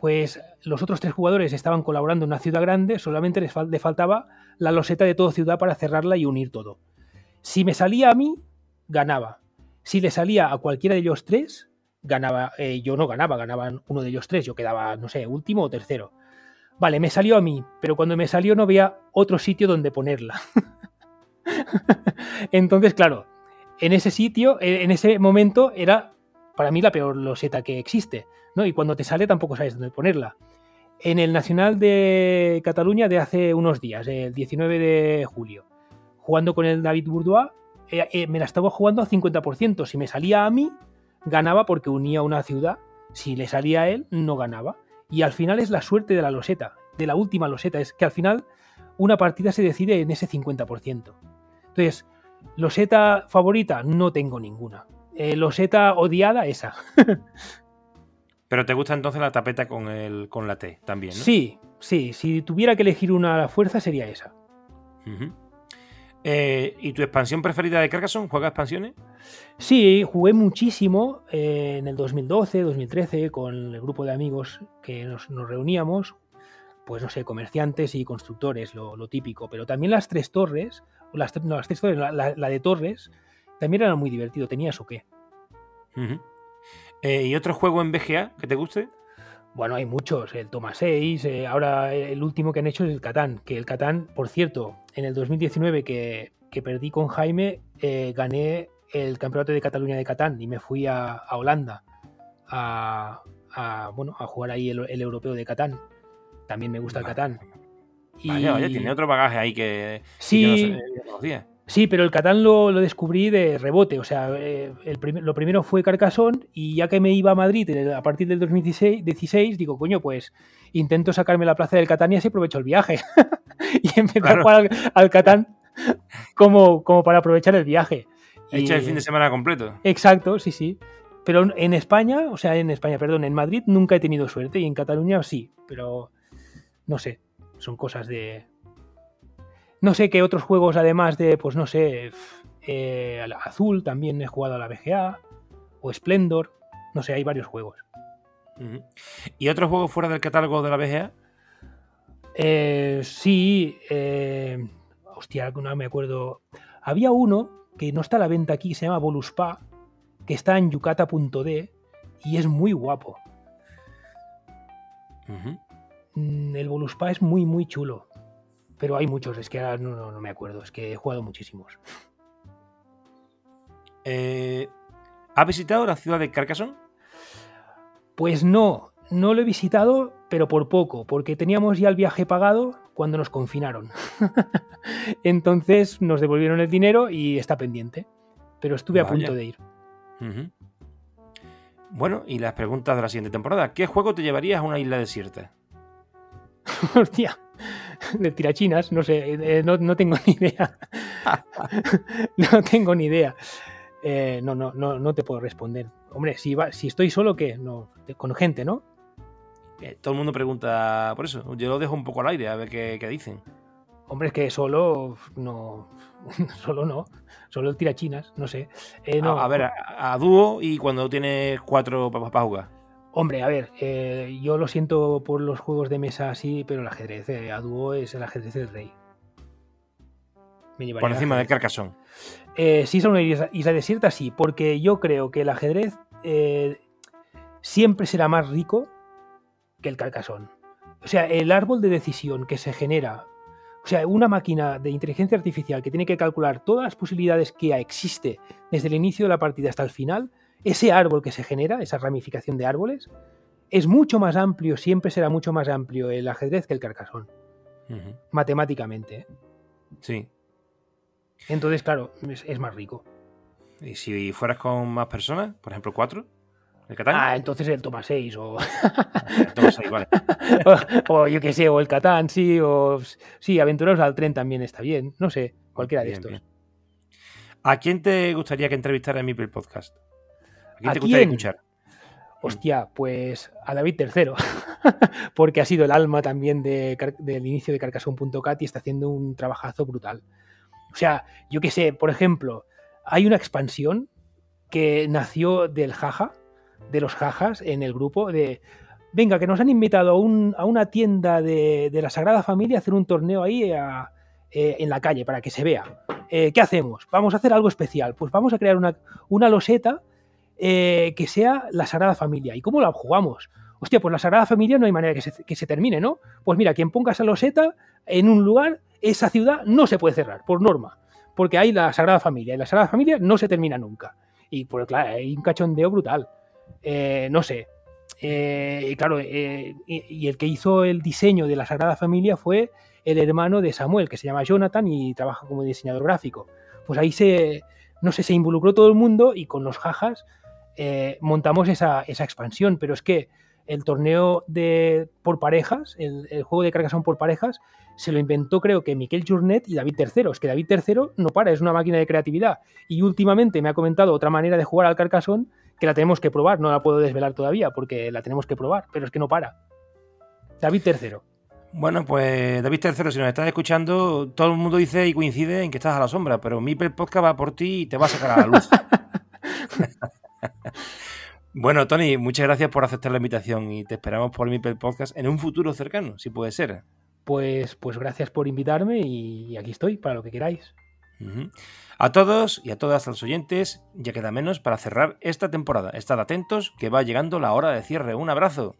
pues los otros tres jugadores estaban colaborando en una ciudad grande, solamente les, faltaba la loseta de toda ciudad para cerrarla y unir todo. Si me salía a mí, ganaba. Si le salía a cualquiera de ellos tres, ganaba. Eh, yo no ganaba, ganaban uno de ellos tres, yo quedaba, no sé, último o tercero. Vale, me salió a mí, pero cuando me salió no había otro sitio donde ponerla. Entonces, claro, en ese sitio, en ese momento, era para mí la peor loseta que existe, Y cuando te sale tampoco sabes dónde ponerla. En el Nacional de Cataluña de hace unos días, el 19 de julio, jugando con el David Bourdois, eh, eh, me la estaba jugando al 50%. Si me salía a mí, ganaba porque unía una ciudad. Si le salía a él, no ganaba. Y al final es la suerte de la loseta, de la última loseta, es que al final una partida se decide en ese 50%. Entonces, loseta favorita, no tengo ninguna. Eh, loseta odiada, esa. Pero te gusta entonces la tapeta con, el, con la T también, ¿no? Sí, sí. Si tuviera que elegir una fuerza sería esa. Eh, ¿Y tu expansión preferida de Carcassonne? ¿Juegas expansiones? Sí, jugué muchísimo eh, en el 2012, 2013 con el grupo de amigos que nos, reuníamos. Pues no sé, comerciantes y constructores, lo, típico. Pero también las tres torres, las, no, las tres torres, la de torres, también era muy divertido. ¿Tenías o qué? Eh, ¿Y otro juego en BGA que te guste? Bueno, hay muchos. El Toma 6. Eh, ahora el último que han hecho es el Catán. Que el Catán, por cierto, en el 2019 que, perdí con Jaime, eh, gané el campeonato de Cataluña de Catán y me fui a, Holanda a, bueno, a jugar ahí el, europeo de Catán. También me gusta el Catán. Vaya, vaya, tiene otro bagaje ahí que, sí, Sí, pero el Catán lo, descubrí de rebote. O sea, eh, lo primero fue Carcassonne y ya que me iba a Madrid a partir del 2016, digo, coño, pues intento sacarme la plaza del Catán y así aprovecho el viaje. y empecé a jugar al, Catán como, como para aprovechar el viaje. He hecho el fin de semana completo. Exacto, sí, sí. Pero en España, o sea, en España, perdón, en Madrid nunca he tenido suerte y en Cataluña sí, pero no sé, son cosas de, no sé qué otros juegos, además de, pues no sé, eh, Azul, también he jugado a la BGA, o Splendor, no sé, hay varios juegos. ¿Y otros juegos fuera del catálogo de la BGA? Eh, sí, eh, hostia, no me acuerdo. Había uno que no está a la venta aquí, se llama Voluspa, que está en yucata.d y es muy guapo. Mm, el Voluspa es muy, muy chulo. Pero hay muchos, es que ahora no, me acuerdo, es que he jugado muchísimos. Eh, ¿Ha visitado la ciudad de Carcassonne? Pues no, no lo he visitado, pero por poco, porque teníamos ya el viaje pagado cuando nos confinaron. Entonces nos devolvieron el dinero y está pendiente. Pero estuve a punto de ir. Bueno, y las preguntas de la siguiente temporada. ¿Qué juego te llevarías a una isla desierta? Hostia, de tirachinas, no sé, eh, no, tengo ni idea. no tengo ni idea. Eh, no, no, no, no te puedo responder. Hombre, si, va, si estoy solo, ¿qué? No, con gente, ¿no? Eh, todo el mundo pregunta por eso. Yo lo dejo un poco al aire a ver qué, dicen. Hombre, es que solo no. Solo no. Solo tirachinas, no sé. Eh, no. A, a ver, a, a dúo y cuando tienes cuatro para jugar. Hombre, a ver, eh, yo lo siento por los juegos de mesa así, pero el ajedrez eh, a dúo es el ajedrez del rey. Me Por encima del. Carcassonne. Eh, sí, son una isla, isla desierta, sí, porque yo creo que el ajedrez eh, siempre será más rico que el carcasón. O sea, el árbol de decisión que se genera, o sea, una máquina de inteligencia artificial que tiene que calcular todas las posibilidades que existe desde el inicio de la partida hasta el final, ese árbol que se genera, esa ramificación de árboles, es mucho más amplio, siempre será mucho más amplio el ajedrez que el carcasón, matemáticamente. ¿eh? Sí. Entonces, claro, es, es más rico. Y si fueras con más personas, por ejemplo, cuatro, el Catán, Ah, entonces el toma 6 o... todos ahí, vale. o, o yo qué sé, o el Catán, sí, o sí, Aventureros al tren también está bien, no sé, cualquiera de estos. bien. ¿A quién te gustaría que entrevistara en mi podcast? ¿A quién ¿A te gustaría quién? escuchar? Hostia, pues a David III, porque ha sido el alma también de del inicio de Carcassonne.cat y está haciendo un trabajazo brutal. O sea, yo qué sé, por ejemplo, hay una expansión que nació del jaja, de los jajas en el grupo, de venga, que nos han invitado a, un- a una tienda de, de la Sagrada Familia a hacer un torneo ahí a- eh, en la calle para que se vea. Eh, ¿Qué hacemos? Vamos a hacer algo especial. Pues vamos a crear una, una loseta eh, que sea la Sagrada Familia. ¿Y cómo la jugamos? Hostia, pues la Sagrada Familia no hay manera que se, que se termine, ¿no? Pues mira, quien ponga esa loseta en un lugar, esa ciudad no se puede cerrar, por norma. Porque hay la Sagrada Familia. Y la Sagrada Familia no se termina nunca. Y pues claro, hay un cachondeo brutal. Eh, no sé. Eh, claro, y, y el que hizo el diseño de la Sagrada Familia fue el hermano de Samuel, que se llama Jonathan y trabaja como diseñador gráfico. Pues ahí se, no sé, se involucró todo el mundo y con los jajas eh, montamos esa, esa expansión. Pero es que el torneo de por parejas, el, el juego de Carcassonne por parejas, se lo inventó creo que Miquel Journet y David III. Es que David III no para, es una máquina de creatividad. Y últimamente me ha comentado otra manera de jugar al Carcassonne que la tenemos que probar. No la puedo desvelar todavía porque la tenemos que probar, pero es que no para. David III. Bueno, pues David III, si nos estás escuchando, todo el mundo dice y coincide en que estás a la sombra, pero Mipel Podcast va por ti y te va a sacar a la luz. bueno, Tony, muchas gracias por aceptar la invitación y te esperamos por Mipel Podcast en un futuro cercano, si puede ser. Pues, pues gracias por invitarme y aquí estoy para lo que queráis. A todos y a todas los oyentes, ya queda menos para cerrar esta temporada. Estad atentos que va llegando la hora de cierre. Un abrazo.